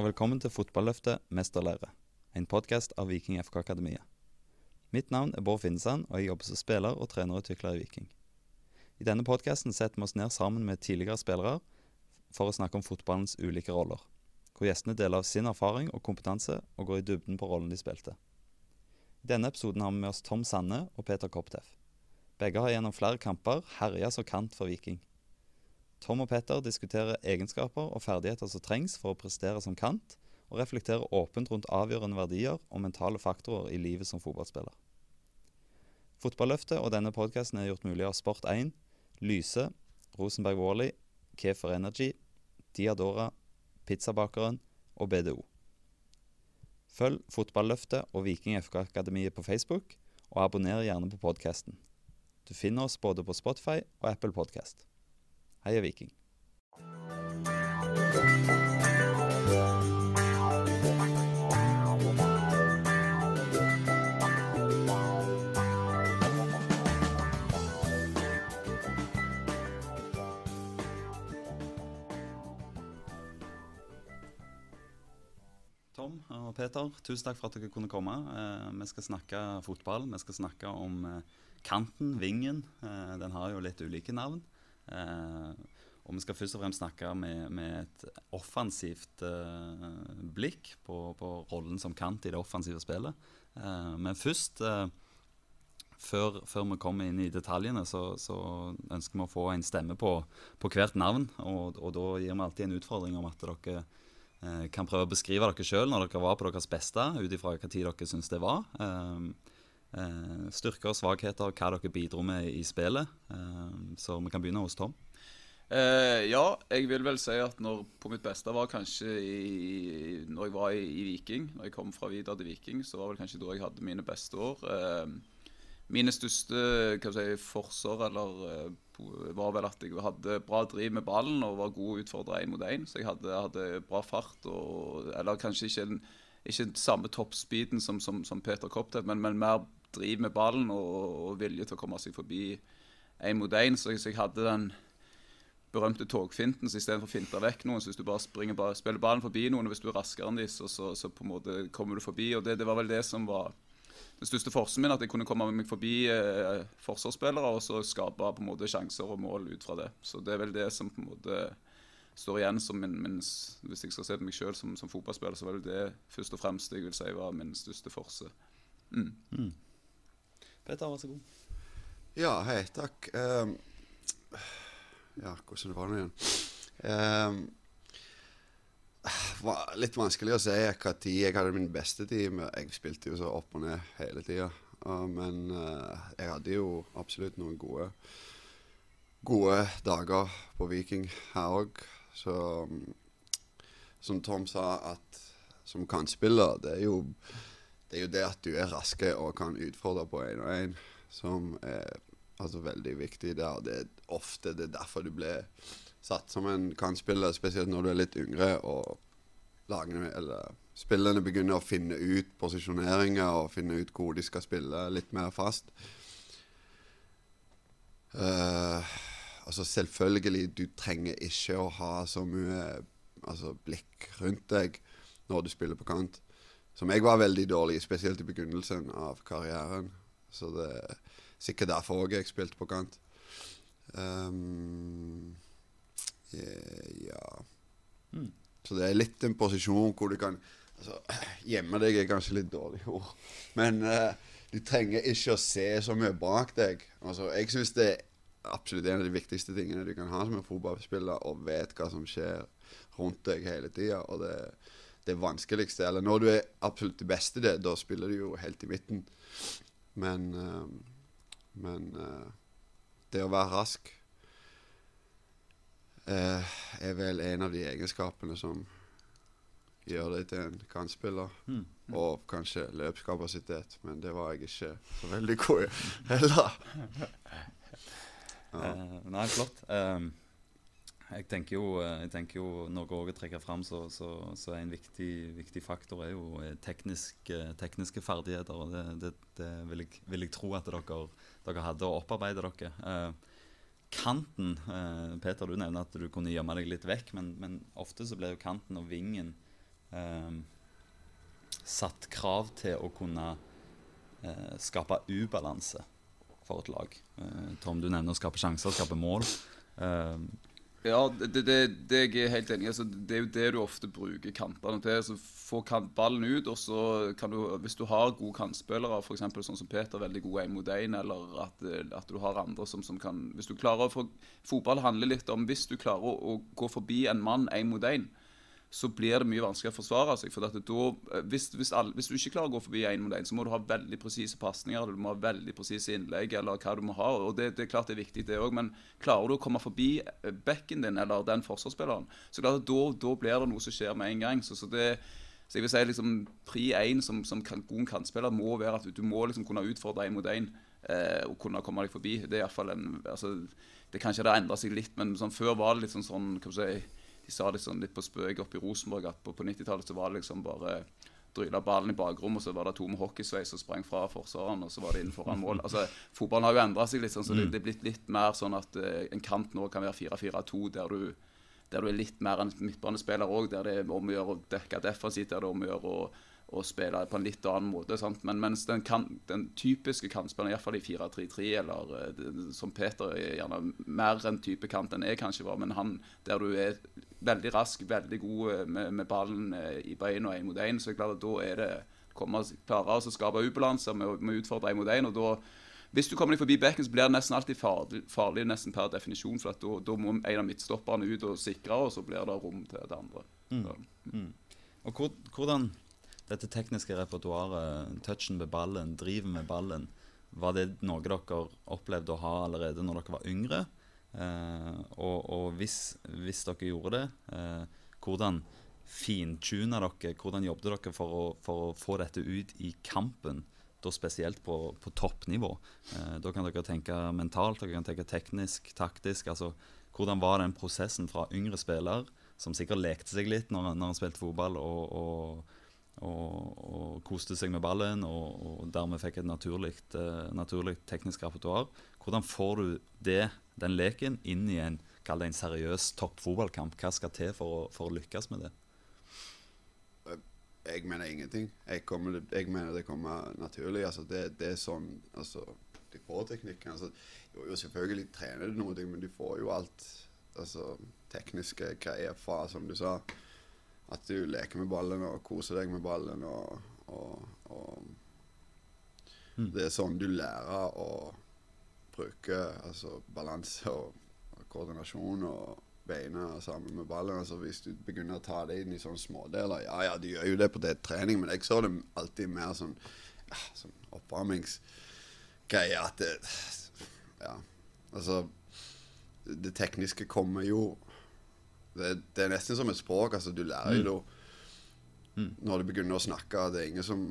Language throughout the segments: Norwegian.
Og velkommen til Fotballøftet mesterlære, en podkast av Viking FK Akademia. Mitt navn er Bård Finnesand, og jeg jobber som spiller og trenerutvikler i Viking. I denne podkasten setter vi oss ned sammen med tidligere spillere for å snakke om fotballens ulike roller, hvor gjestene deler av sin erfaring og kompetanse og går i dybden på rollen de spilte. I denne episoden har vi med oss Tom Sanne og Peter Kopteff. Begge har gjennom flere kamper herja som kant for Viking. Tom og Petter diskuterer egenskaper og ferdigheter som trengs for å prestere som kant, og reflekterer åpent rundt avgjørende verdier og mentale faktorer i livet som fotballspiller. Fotballøftet og denne podkasten er gjort mulig av Sport1, Lyse, Rosenberg Wally, Kefer Energy, Diadora, Pizzabakeren og BDO. Følg Fotballøftet og Viking FK Akademiet på Facebook, og abonner gjerne på podkasten. Du finner oss både på Spotify og Apple Podcast. Heia Viking. Tom og Peter, tusen takk for at dere kunne komme. Eh, vi skal snakke fotball. Vi skal snakke om eh, kanten, vingen. Eh, den har jo litt ulike navn. Eh, og vi skal først og fremst snakke med, med et offensivt eh, blikk på, på, rollen som kant i det offensive spillet. Eh, men først før, før, vi kommer inn i detaljene, så, så, ønsker vi å få en stemme på, på hvert navn. Og, og, da gir vi alltid en utfordring om at dere eh, kan prøve å beskrive dere sjøl når dere var på deres beste, ut ifra hva tid dere syns det var. Eh, styrker og svakheter, hva dere bidro med i spillet. så vi kan begynne hos Tom. Eh, ja, jeg vil vel si at når på mitt beste var kanskje i, når jeg var i, i, Viking. Når jeg kom fra Vidar til Viking, så var vel kanskje da jeg hadde mine beste år. Eh, mine største hva si, forser eller, uh, var vel at jeg hadde bra driv med ballen og var god utfordrer utfordre én mot én. Så jeg hadde, hadde, bra fart. Og, eller kanskje ikke, en, ikke samme toppspeeden som, som, som Peter Koptvedt, men, men, mer driv med ballen og, og, vilje til å komme seg forbi én mot én. Så, så jeg hadde den berømte togfinten. Så istedenfor å finte vekk noen, så hvis du bare springer, bare spiller ballen forbi noen, og hvis du er raskere enn dem, så, så, så, på en måte kommer du forbi. og det, det, var vel det som var den største forsen min, at jeg kunne komme meg forbi eh, forsvarsspillere og så skape på en måte sjanser og mål ut fra det. Så det er vel det som på en måte står igjen som min, min Hvis jeg skal se på meg sjøl som, som, fotballspiller, så var det det først og fremst jeg vil si var min største forse. Mm. Mm. Peter, vær så god. Ja, hei. Takk. Um, ja, hvordan var det igjen? Um, var litt vanskelig å si hva tid jeg hadde min beste tid. Jeg spilte jo så opp og ned hele tida. Men uh, jeg hadde jo absolutt noen gode, gode dager på Viking her òg. Så um, som Tom sa, at som kantspiller, det er jo det er jo det at du er raske og kan utfordre på én og én, som er altså veldig viktig der. Det er ofte det er derfor du blir satt som en kantspiller, spesielt når du er litt yngre og lagene, eller spillerne begynner å finne ut posisjoneringer og finne ut hvor de skal spille litt mer fast. Uh, altså Selvfølgelig, du trenger ikke å ha så mye altså, blikk rundt deg når du spiller på kant. Som jeg var veldig dårlig spesielt i begynnelsen av karrieren. Så det er Sikkert derfor òg jeg spilte på kant. Um, ja mm. Så det er litt en posisjon hvor du kan altså, Gjemme deg er kanskje litt dårlig ord, men uh, du trenger ikke å se så mye bak deg. Altså, jeg syns det er absolutt en av de viktigste tingene du kan ha som en fotballspiller, og vet hva som skjer rundt deg hele tida. Og det, det vanskeligste Eller når du er absolutt det beste, det, da spiller du jo helt i midten. Men uh, men uh, det å være rask uh, er vel en av de egenskapene som gjør deg til en kantspiller. Mm. Mm. Og kanskje løpskapasitet, men det var jeg ikke så veldig god i heller. ja. nei, flott. Um, jeg tenker jo, jeg tenker jo Noe å trekke fram så, så, så en viktig, viktig, faktor er jo teknisk, tekniske ferdigheter. og Det, det, det vil, jeg, vil, jeg, tro at dere dere hadde å opparbeide dere. Eh, kanten eh, Peter, du nevner at du kunne gjemme deg litt vekk, men, men ofte så ble jo kanten og vingen eh, satt krav til å kunne eh, skape ubalanse for et lag. Eh, Tom, du nevner å skape sjanser, skape mål. Eh, Ja, det, det, det jeg er helt enig i. Altså, det er jo det du ofte bruker kantene til. Altså, få ballen ut, og så kan du, hvis du har gode kantspillere, f.eks. sånn som Peter, veldig god én mot én, eller at, at, du har andre som, som, kan Hvis du klarer å få Fotball handler litt om hvis du klarer å, å gå forbi en mann én mot én så blir det mye vanskeligere å forsvare seg. for da, eh, hvis, hvis, alle, hvis, du ikke klarer å gå forbi én mot én, så må du ha veldig presise pasninger, du må ha veldig presise innlegg, eller hva du må ha. og Det, det er klart det er viktig, det òg, men klarer du å komme forbi eh, bekken din eller den forsvarsspilleren, så klart da, da blir det noe som skjer med en gang. så, så det så jeg vil si liksom Pri 1 som, som kan, god kantspiller må være at du, må liksom kunne utfordre én mot én eh, og kunne komme deg forbi. Det er i hvert fall en, altså, det Kanskje det har endra seg litt, men sånn, før var det litt sånn, sånn hva skal si, de sa det sånn litt på spøk oppe i Rosenborg at på, på 90-tallet så var det liksom bare dryla ballen i bakrommet, og så var det to med hockeysveis som sprang fra forsvareren, og så var det inn foran mål. Altså, Fotballen har jo endra seg litt, sånn, så det, det er blitt litt mer sånn at uh, en kant nå kan være 4-4-2, der du der du er litt mer en midtbanespiller òg, der det er om å gjøre å dekke defensivt, der det er om å gjøre å å spille på en litt annen måte. Sant? Men mens den, kan, den typiske kantspilleren, iallfall i 4-3-3, eller uh, som Peter er gjerne mer en type kant enn jeg kanskje var, men han der du er veldig rask, veldig god eh, med, med ballen uh, i beina én mot én, så klart da er det kommer klare å skape ubalanse med, med å utfordre én mot én. og hvis du kommer deg forbi bekken, så blir det nesten alltid farlig, farlig nesten per definisjon. For da, da må en av midtstopperne ut og sikre, og så blir det rom til det andre. Mm. Mm. Og hvordan dette tekniske repertoaret, touchen med ballen, driven med ballen, var det noe dere opplevde å ha allerede når dere var yngre? Eh, og, og hvis, hvis, dere gjorde det, eh, hvordan fintuna dere, hvordan jobbet dere for å, for å, få dette ut i kampen? Da spesielt på, på toppnivå. Eh, da kan dere tenke mentalt, dere kan tenke teknisk, taktisk. altså Hvordan var den prosessen fra yngre spiller, som sikkert lekte seg litt når, når han spilte fotball, og, og og, og, koste seg med ballen og, og dermed fikk et naturlig, uh, naturlig teknisk repertoar. Hvordan får du det, den leken inn i en, en seriøs toppfotballkamp? Hva skal til for å, for å, lykkes med det? Jeg mener ingenting. Jeg, kommer, jeg mener det kommer naturlig. Altså det, det, er sånn altså, De får teknikken. Altså, jo, jo, selvfølgelig trener de noe, men de får jo alt altså, tekniske greier fra, som du sa at du leker med ballen og koser deg med ballen. Og, og, og mm. Det er sånn du lærer å bruke altså, balanse og, og, koordinasjon og beina sammen med ballen. Altså, hvis du begynner å ta det inn i sånne smådeler Ja, ja, de gjør jo det på det trening, men jeg så det alltid mer sånn, ja, sånn oppvarmingsgreie. At det Ja, altså Det tekniske kommer jo det, det, er nesten som et språk. altså Du lærer jo mm. mm. når du begynner å snakke. Det er ingen som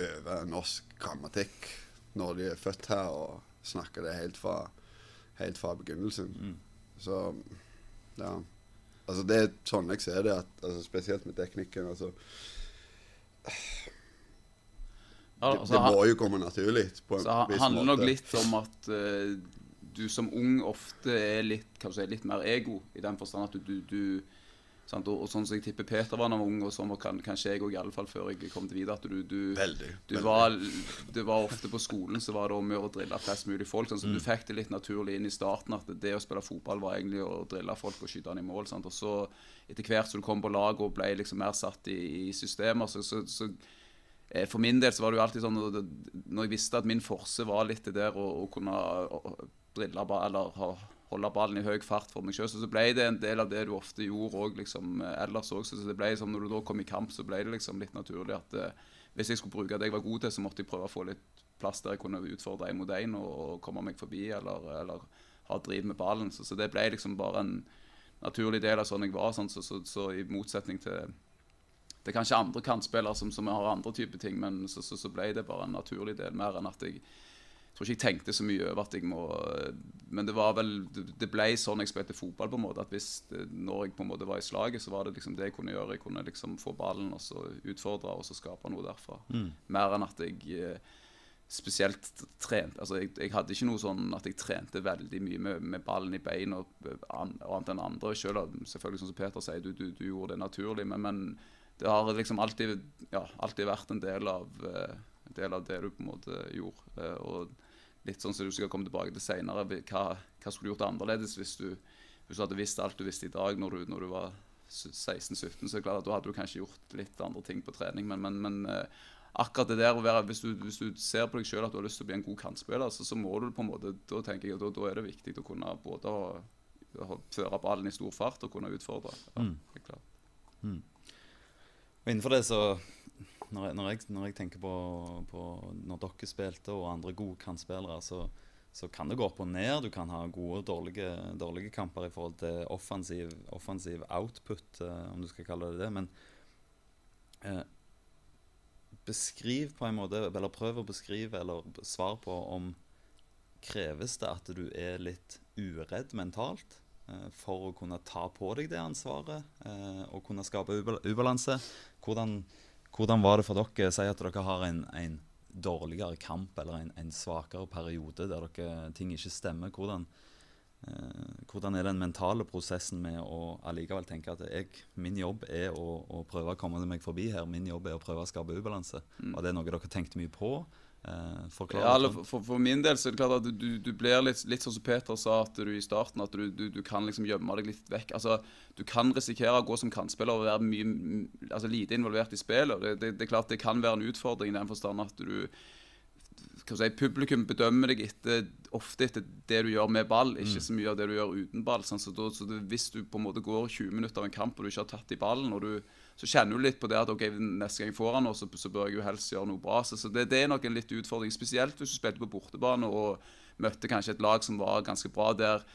øver norsk grammatikk når de er født her og snakker det helt fra, helt fra begynnelsen. Mm. Så ja. Altså Det er sånn jeg ser det, at, altså, spesielt med teknikken. altså det, altså, det, må jo komme naturlig. På en så viss måte. handler nok litt om at uh, du som ung ofte er litt, si, litt mer ego, i den forstand at du, du, du og, og, sånn som jeg tipper Peter var da han var ung, og sånn var kan, kanskje jeg òg, iallfall før jeg kom til videre, at du, du, veldig, du veldig. Var, det var ofte på skolen så var det om å drille flest mulig folk. Sånn, så mm. Du fikk det litt naturlig inn i starten at det å spille fotball var egentlig å drille folk og skyte dem i mål. Sant? Og så etter hvert som du kom på lag og ble liksom mer satt i, i systemer, så, så, så eh, for min del så var det jo alltid sånn Når jeg visste at min forse var litt det der å kunne drille eller holde ballen i høy fart for meg sjøl. Så, så ble det en del av det du ofte gjorde òg liksom, eh, ellers òg. Så når du da kom i kamp, så ble det liksom litt naturlig at uh, hvis jeg skulle bruke det jeg var god til, så måtte jeg prøve å få litt plass der jeg kunne utfordre én mot én og, og, komme meg forbi eller, eller ha driv med ballen. Så, så, det ble liksom bare en naturlig del av sånn jeg var. Sånn, så, så, i motsetning til det er kanskje andre kantspillere som, som har andre typer ting, men så, så, ble det bare en naturlig del, mer enn at jeg jeg tror ikke jeg tenkte så mye over at jeg må Men det var vel Det ble sånn jeg spilte fotball, på en måte. At hvis det, når jeg på en måte var i slaget, så var det liksom det jeg kunne gjøre. Jeg kunne liksom få ballen og så utfordre og så skape noe derfra. Mm. Mer enn at jeg eh, spesielt trent Altså jeg, jeg, hadde ikke noe sånn at jeg trente veldig mye med, med ballen i beina og, og annet enn andre. Selv, selvfølgelig, som Peter sier, du, du, du gjorde det naturlig, men, men det har liksom alltid, ja, alltid vært en del av, eh, en del av det du på en måte gjorde. Eh, og litt sånn som du skal komme tilbake til seinere, hva, hva skulle du gjort annerledes hvis du, hvis du hadde visst alt du visste i dag når du, når du var 16-17? Så er det klart at da hadde du kanskje gjort litt andre ting på trening, men, men, men eh, akkurat det der å være, hvis du, hvis du ser på deg sjøl at du har lyst til å bli en god kantspiller, så, så må du på en måte, da tenker jeg, da, da er det viktig å kunne både å, ha, føre ballen i stor fart og kunne utfordre. Ja, Mm. det klart. Og innenfor det så Når jeg, når jeg, når jeg tenker på, på når dere spilte og andre gode kantspillere, så, så kan det gå opp og ned. Du kan ha gode og dårlige, dårlige kamper i forhold til offensiv, offensiv output, eh, om du skal kalle det det. Men eh, beskriv på en måte, eller prøv å beskrive eller svar på om kreves det at du er litt uredd mentalt eh, for å kunne ta på deg det ansvaret eh, og kunne skape ubal ubalanse. Hvordan, hvordan var det for dere? Si at dere har en, en dårligere kamp eller en, en svakere periode der dere, ting ikke stemmer. Hvordan, eh, hvordan er den mentale prosessen med å allikevel tenke at jeg, min jobb er å, å prøve å komme meg forbi her. Min jobb er å prøve å skape ubalanse. Var det noe dere tenkte mye på? Eh, Ja, eller sånn. for, for min del så er det klart at du, du, blir litt, litt sånn som Peter sa at du i starten, at du, du, du kan liksom gjemme deg litt vekk. Altså, Du kan risikere å gå som kantspiller og være mye, altså lite involvert i spillet. Det, det, det er klart det kan være en utfordring i den forstand at du si, Publikum bedømmer deg etter, ofte etter det du gjør med ball, ikke så mye av det du gjør uten ball. Sånn, så da, så det, hvis du på en måte går 20 minutter av en kamp og du ikke har tatt i ballen, og du, så kjenner du litt på det at ok, neste gang jeg får han så, så bør jeg jo helst gjøre noe bra. Så, så det, det er nok en litt utfordring, spesielt hvis du spilte på bortebane og møtte kanskje et lag som var ganske bra der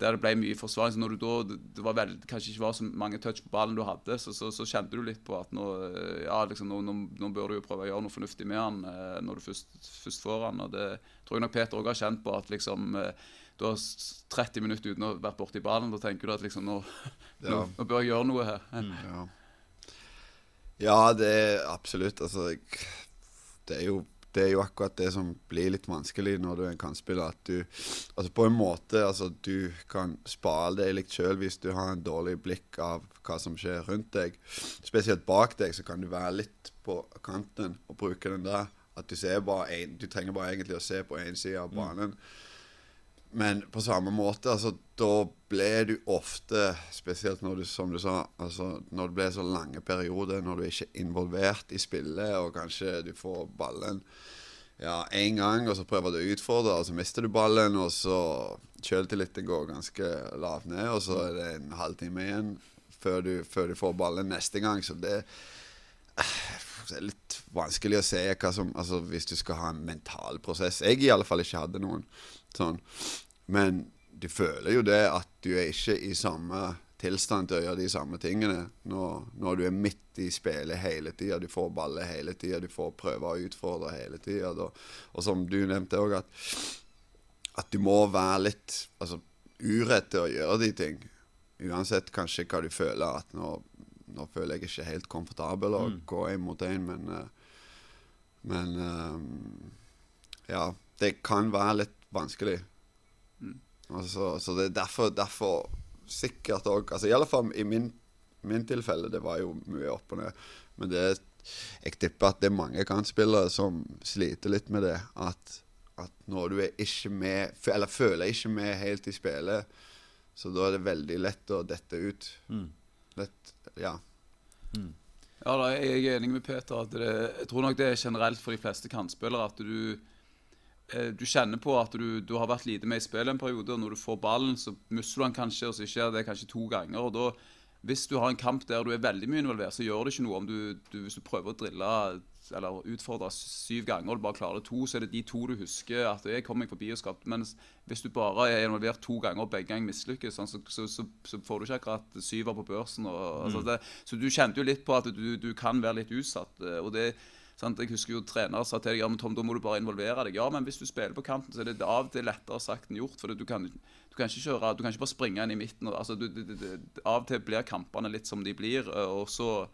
der det ble mye forsvaring. Så når du da, det var vel, kanskje ikke var så mange touch på ballen du hadde, så, så, så kjente du litt på at nå, eh, ja, liksom, nå, nå, nå bør du jo prøve å gjøre noe fornuftig med han eh, når du først, først får han. og Det tror jeg nok Peter òg har kjent på. at liksom, eh, Du har 30 minutter uten å ha vært borti ballen. Da tenker du at liksom, nå, nå, nå bør jeg gjøre noe her. Ja. Ja, det er absolutt. Altså, det, er jo, det er jo akkurat det som blir litt vanskelig når du er en kantspiller. At du altså på en måte altså, du kan spare deg litt sjøl hvis du har en dårlig blikk av hva som skjer rundt deg. Spesielt bak deg så kan du være litt på kanten og bruke den der. At du ser bare en, Du trenger bare egentlig å se på én side av banen. Men på samme måte, altså, da ble du ofte, spesielt når du, som du sa, altså, når det ble så lange perioder, når du ikke er involvert i spillet, og kanskje du får ballen ja, én gang, og så prøver du å utfordre, og så mister du ballen, og så Selvtilliten går ganske lavt ned, og så er det en halvtime igjen før du, før du får ballen neste gang. Så det, det er litt vanskelig å se hva som Altså hvis du skal ha en mental prosess. Jeg i alle fall ikke hadde noen sånn. Men du føler jo det at du er ikke i samme tilstand til å gjøre de samme tingene når, når du er midt i spillet hele tida. Du får baller hele tida, du får prøve å utfordre hele tida. Og som du nevnte òg, at, at du må være litt altså, uredd til å gjøre de ting. Uansett kanskje hva du føler. At nå, nå føler jeg ikke helt komfortabel å gå én mot én, men eh, Men um, ja, det kan være litt vanskelig. Altså, så det er derfor, derfor sikkert òg altså, I alle fall i min, min tilfelle, det var jo mye opp og ned. Men det, jeg tipper at det er mange kantspillere som sliter litt med det. At, at når du er ikke med, eller føler ikke med helt i spillet, så da er det veldig lett å dette ut. Mm. Lett, ja. Ja, da, jeg er enig med Peter. at det, Jeg tror nok det er generelt for de fleste kantspillere at du du kjenner på at du, du har vært lite med i spillet en periode, og når du får ballen, så mister du den kanskje, og så skjer det kanskje to ganger. og da, Hvis du har en kamp der du er veldig mye involvert, så gjør det ikke noe om du, du hvis du prøver å drille eller utfordre syv ganger og du bare klarer det to, så er det de to du husker at jeg kom meg forbi og skapte. Mens hvis du bare er involvert to ganger og begge ganger mislykkes, sånn, så, så, så, så får du ikke akkurat syver på børsen. Og, altså det, så du kjente jo litt på at du, du kan være litt utsatt. eh, og det Sant? Jeg husker jo trenere sa til deg ja, men Tom, da må du bare involvere deg. Ja, men hvis du spiller på kanten, så er det av og til lettere sagt enn gjort. For du kan, du kan ikke kjøre, du kan ikke bare springe inn i midten. Altså, du, du, av og til blir kampene litt som de blir. og så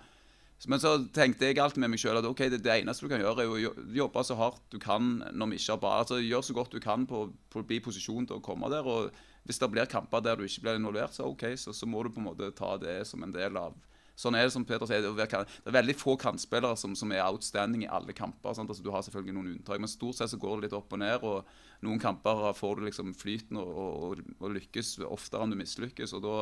men så tenkte jeg alltid med meg sjøl at okay, det, det eneste du kan gjøre, er å jobbe så hardt du kan når vi ikke har ball. Altså, gjør så godt du kan på på å bli posisjon til å komme der. og Hvis det blir kamper der du ikke blir involvert, så ok, så, så må du på en måte ta det som en del av Sånn er det som Peter sier, det er veldig få kantspillere som, som er outstanding i alle kamper. Altså, du har selvfølgelig noen unntak, men stort sett så går det litt opp og ned. og Noen kamper får du liksom flyten og, og, og lykkes oftere enn du mislykkes. og da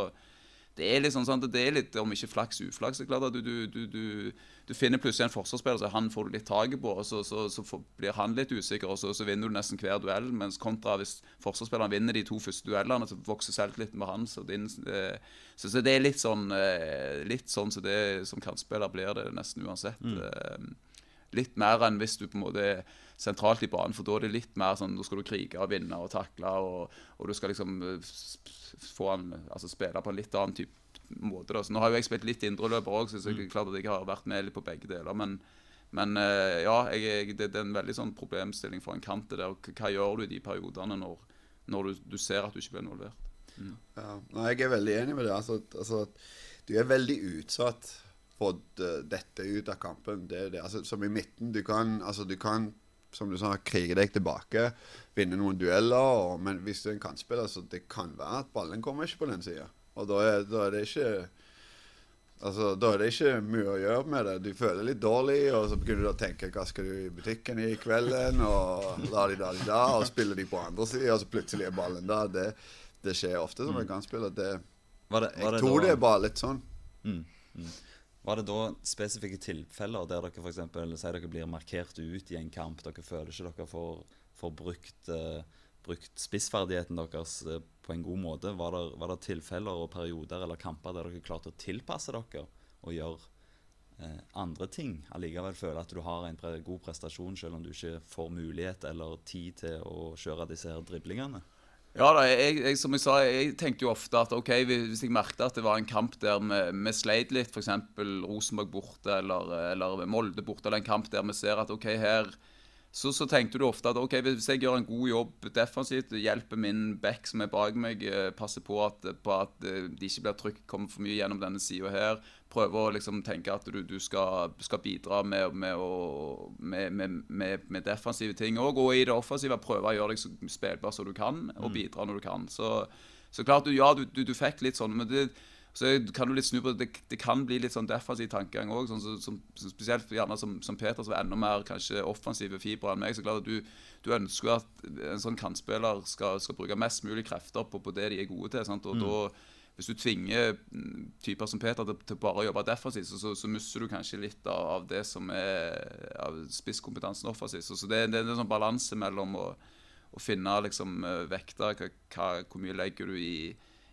det er litt sånn sant, det er litt, om ikke flaks, uflaks. er klart at du, du, du, du, du finner plutselig en forsvarsspiller så han får du litt taket på, og så, så, så blir han litt usikker, og så, så, vinner du nesten hver duell. Mens kontra hvis forsvarsspilleren vinner de to første duellene, så vokser selvtilliten med hans. Og din, eh, så, så, det er litt sånn eh, litt sånn så det som kantspiller blir det nesten uansett. Mm. Eh, litt mer enn hvis du på en måte sentralt i banen, for da er det litt mer sånn Da skal du krige og vinne og takle, og, og du skal liksom få han, altså spille på en litt annen type måte. Da. Så nå har jo jeg spilt litt indreløper òg, så det er klart at jeg har vært med litt på begge deler. Men, men ja, jeg, jeg, det, det, er en veldig sånn problemstilling for en kant. det der, Hva gjør du i de periodene når, når du, du, ser at du ikke blir involvert? Mm. Ja, jeg er veldig enig med det. Altså, altså, du er veldig utsatt for dette ut av kampen. Det, det. Altså, som i midten. Du kan, altså, du kan som du sa, krige deg tilbake, vinne noen dueller. Og, men hvis du er en kantspiller, så det kan være at ballen kommer ikke på den sida. Og da er, da er, det ikke Altså, Da er det ikke mye å gjøre med det. Du føler litt dårlig, og så begynner du å tenke hva skal du i butikken i kvelden, og la de da de da, og spiller de på andre sida, og så plutselig er ballen der. Det, det skjer ofte som en kantspiller. Det, var det, var jeg tror det er bare litt sånn. Mm, mm. Var det da spesifikke tilfeller der dere f.eks. sier dere blir markert ut i en kamp, dere føler ikke dere får, får brukt, uh, brukt spissferdigheten deres uh, på en god måte? Var det, var det, tilfeller og perioder eller kamper der dere klarte å tilpasse dere og gjøre uh, andre ting? Allikevel føle at du har en pre god prestasjon selv om du ikke får mulighet eller tid til å kjøre disse her driblingene? Ja, da, jeg, jeg, som jeg sa, jeg tenkte jo ofte at ok, hvis jeg merket at det var en kamp der vi, vi sleit litt, f.eks. Rosenborg borte eller, eller, Molde borte, eller en kamp der vi ser at ok, her så, så, tenkte du ofte at ok, hvis jeg gjør en god jobb defensivt, hjelper min back som er bak meg, eh, passer på at, på at eh, de ikke blir trykk, kommer for mye gjennom denne sida her, prøver å liksom tenke at du, du skal, skal, bidra med, med, å, med, med, defensive ting òg, og i det offensive prøve å gjøre deg så spillbar som du kan, og mm. bidra når du kan. Så, så klart, du, ja, du, du, du fikk litt sånn, men det så kan du litt snu på det. Det kan bli litt sånn defensiv tankegang òg. Sånn, så, så, spesielt gjerne som, som, Peter, som er enda mer kanskje offensive fibre enn meg. så klart at du, du, ønsker at en sånn kantspiller skal, skal, bruke mest mulig krefter på, på det de er gode til. Sant? Og mm. da hvis du tvinger mm, typer som Peter til, til bare å jobbe defensivt, så, så, så, mister du kanskje litt av, av, det som er av spisskompetansen offensivt. Så, så det, det, er en sånn balanse mellom å, å finne liksom, vekter, hva, hva, hvor mye legger du i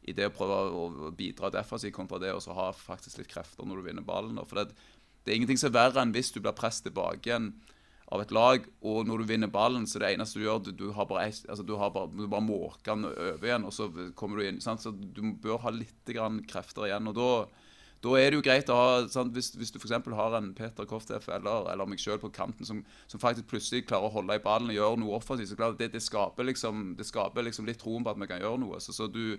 i det å prøve å bidra defensivt kontra det å ha faktisk litt krefter når du vinner ballen. For det, det, er ingenting som er verre enn hvis du blir presset tilbake igjen av et lag, og når du vinner ballen, så det eneste du gjør, du, du har bare, altså, du har bare, du bare måker den over igjen, og så kommer du inn. Sant? Så du bør ha litt grann krefter igjen. og da da er det jo greit å ha sant, Hvis, hvis du f.eks. har en Peter Koftef eller, eller meg sjøl på kanten som, som, faktisk plutselig klarer å holde i ballen og gjøre noe offensivt, så klart det, det skaper liksom, det skaper liksom litt troen på at vi kan gjøre noe. Så, så du,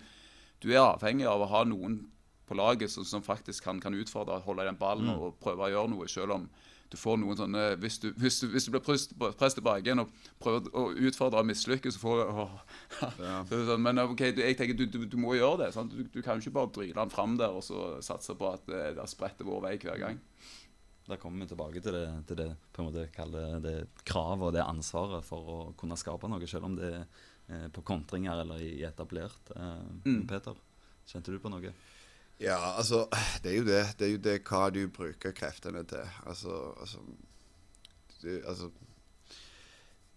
du er avhengig av å ha noen på laget som, som faktisk kan, kan utfordre, holde i den ballen mm. og prøve å gjøre noe, selv om du får noen sånne Hvis du, hvis du, hvis du blir presset tilbake igjen og prøver å utfordre og mislykkes, så får du ja. sånn, Men ok, jeg tenker du, du, du må gjøre det. Du, du, kan jo ikke bare dryle den fram der og så satse på at det, det spretter vår vei hver gang. Da kommer vi tilbake til det, til det på en måte kalle det kravet og det ansvaret for å kunne skape noe, selv om det er Eh, på kontringer eller i etablert. Eh, mm. Peter, kjente du på noe? Ja, altså Det er jo det. Det er jo det hva du bruker kreftene til. Altså, altså, det, altså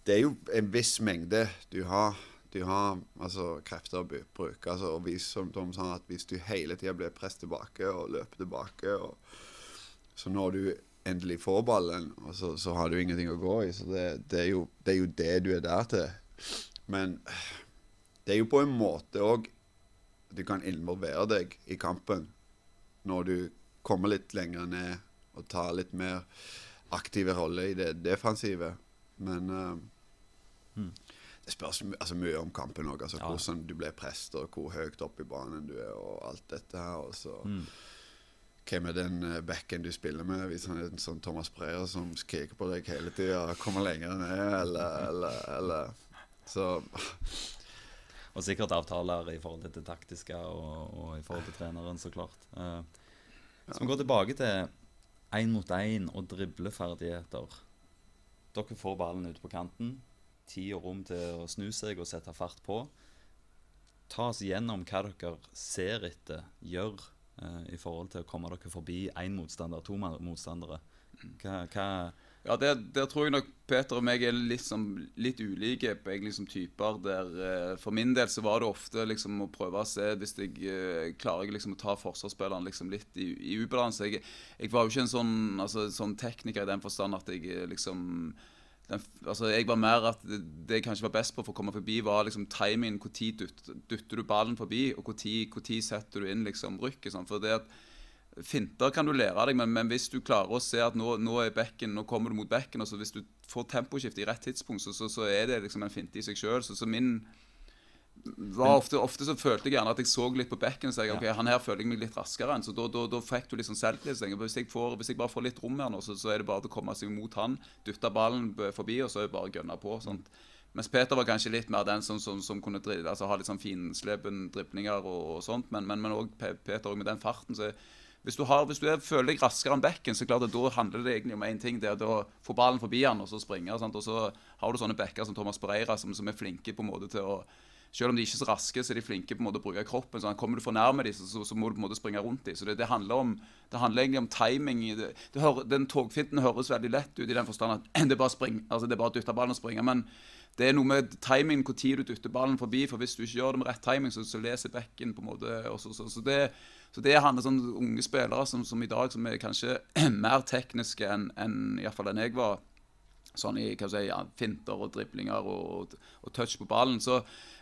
Det er jo en viss mengde du har. Du har altså krefter å bruke. Altså, og hvis, som Tom sa, at hvis du hele tida blir presset tilbake og løper tilbake, og, så når du endelig får ballen, så, så, har du ingenting å gå i. Så det, det, er jo, det er jo det du er der til. Men det er jo på en måte òg du kan involvere deg i kampen når du kommer litt lenger ned og tar litt mer aktive roller i det defensive. Men uh, mm. det spørs altså, mye om kampen òg. Altså, ja. Hvordan du blir prest, og hvor høyt opp i banen du er, og alt dette her. Og så mm. Hvem er den uh, backen du spiller med? Hvis han er en sånn Thomas Breyer som skriker på deg hele tida, kommer lenger ned, eller, eller, eller så Og sikkert avtaler i forhold til det taktiske og, og, i forhold til treneren, så klart. Uh, så vi går tilbake til én mot én og dribleferdigheter. Dere får ballen ut på kanten. Tid og rom til å snu seg og sette fart på. Ta oss gjennom hva dere ser etter, gjør uh, i forhold til å komme dere forbi én motstander, to motstandere. Hva, hva Ja, der, der tror jeg nok Peter og meg er litt, litt ulike på egentlig typer. Der, eh, for min del så var det ofte liksom å prøve å se hvis jeg eh, klarer liksom å ta forsvarsspilleren liksom litt i, i ubalanse. Jeg, jeg var jo ikke en sånn, altså, sånn tekniker i den forstand at jeg eh, liksom den, altså jeg var mer at det, det jeg kanskje var best på for å komme forbi, var liksom timingen. Når dytter, dytter du ballen forbi, og når setter du inn liksom rykket. Sånn. For det at Finter kan du lære deg, men, men hvis du klarer å se at nå, nå bekken, nå kommer du mot bekken og så Hvis du får temposkifte i rett tidspunkt, så, så, så er det liksom en finte i seg sjøl. Så, så min var ofte, ofte så følte jeg gjerne at jeg så litt på bekken og sa ok, han her føler jeg meg litt raskere enn. Så da, da, da fikk du sånn selvtillit. Hvis, jeg får- hvis jeg bare får litt rom her nå, så, så er det bare å komme seg mot han, dytte ballen forbi, og så er det bare å gønne på. Sånt. Mens Peter var kanskje litt mer den som, som, som kunne drive, altså, ha litt sånn finslepen driblinger og, og sånt, men, men, men også Peter også med den farten. så hvis du, har, hvis du er, føler deg raskere enn bekken, så klart at da handler det egentlig om én ting. Det er å få ballen forbi han og så springe. Og så har du sånne bekker som Thomas Breira, som, som er flinke på en måte til å selv om de ikke er så raske, så er de flinke på en måte å bruke kroppen. sånn, Kommer du for nærme dem, så, så, så må du på en måte springe rundt dem. Så det, det, handler om, det handler egentlig om timing. Det, hører, den togfinten høres veldig lett ut i den forstand at det er bare, spring, altså det er bare å dytte ballen og springe. Men det er noe med timing, når du dytter ballen forbi. For hvis du ikke gjør det med rett timing, så, så leser bekken på en måte også, så, så, det, så det handler om unge spillere som, som i dag som er kanskje mer tekniske enn en, i enn jeg var sånn i hva si, finter og driblinger og, og touch på ballen. Så,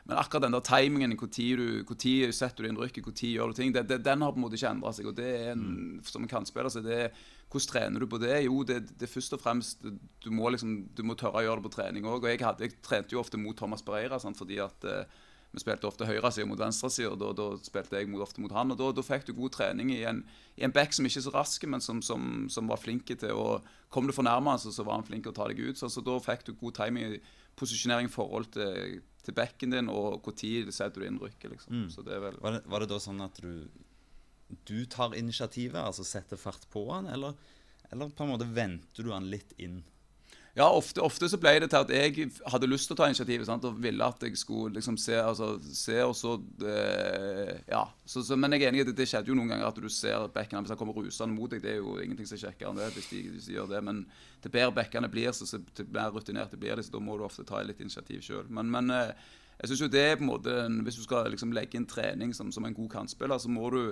men akkurat den der timingen, tid setter du inn rykket, tid gjør du ting, det, det, den har på en måte ikke endra seg. og det er en, Som en kantspiller, så det er hvordan trener du på det? Jo, det, det er først og fremst Du må liksom, du må tørre å gjøre det på trening òg. Jeg, hadde- jeg trente jo ofte mot Thomas Pereira sant, fordi at eh, vi spilte ofte høyresida mot venstresida, og da, da spilte jeg ofte mot han. og Da, da fikk du god trening i en, i en back som ikke er så rask, men som, som, som var flink til å Kom du for nærme, så, så var han flink til å ta deg ut. Så, så da fikk du god timing i posisjonering i forhold til, til backen din, og når setter du inn rykket. Liksom. Så det vel var, det, var det da sånn at du Du tar initiativet, altså setter fart på han, eller, eller på en måte venter du han litt inn? Ja, ofte, ofte så ble det til at jeg hadde lyst til å ta initiativet sant? og ville at jeg skulle liksom se, altså, se og så eh, Ja. Så, så, men jeg er enig i det, det skjedde jo noen ganger at du ser bekkene Hvis han kommer rusende mot deg, det er jo ingenting som er kjekkere enn det. hvis de, hvis de gjør det, Men til bedre bekkene blir, så, så til mer rutinerte blir de, så da må du ofte ta litt initiativ sjøl. Men, men eh, jeg synes jo det er på en måte Hvis du skal liksom legge inn trening som, som en god kantspiller, så må du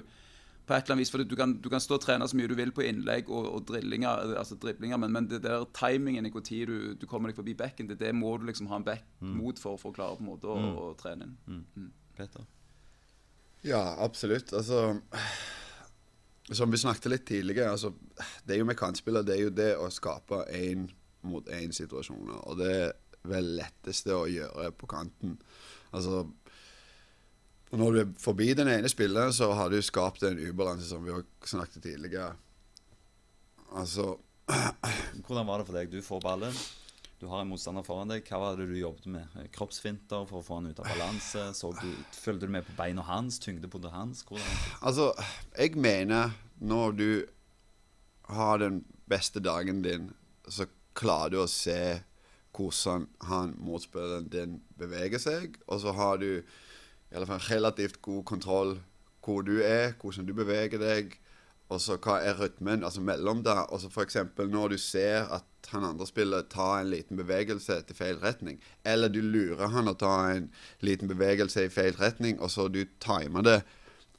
på et eller annet vis, for du kan, du kan stå og trene så mye du vil på innlegg og, og drillinger, altså driblinger, men, men det der timingen i tid du, du kommer deg forbi bekken, det, det må du liksom ha en back mot for, for å klare på en måte å, å trene inn. Peter? Ja, absolutt. Altså Som vi snakket litt tidligere, altså, det er jo med kantspiller, det er jo det å skape én mot én-situasjoner. Og det er vel letteste å gjøre på kanten. Altså Når du er forbi den ene spilleren, så har du skapt en ubalanse, som vi har snakket tidligere. Altså Hvordan var det for deg? Du får ballen. Du har en motstander foran deg. Hva var det du jobbet med? Kroppsfinter for å få han ut av balanse? Så du, følte du med på beina hans? Tyngdepunktet hans? Hvordan? Altså, jeg mener når du har den beste dagen din, så klarer du å se hvordan han motspilleren din beveger seg, og så har du i alle fall relativt god kontroll hvor du er, hvordan du beveger deg, og så hva er rytmen altså mellom der. Og så f.eks. når du ser at han andre spiller tar en liten bevegelse til feil retning, eller du lurer han å ta en liten bevegelse i feil retning, og så du timer det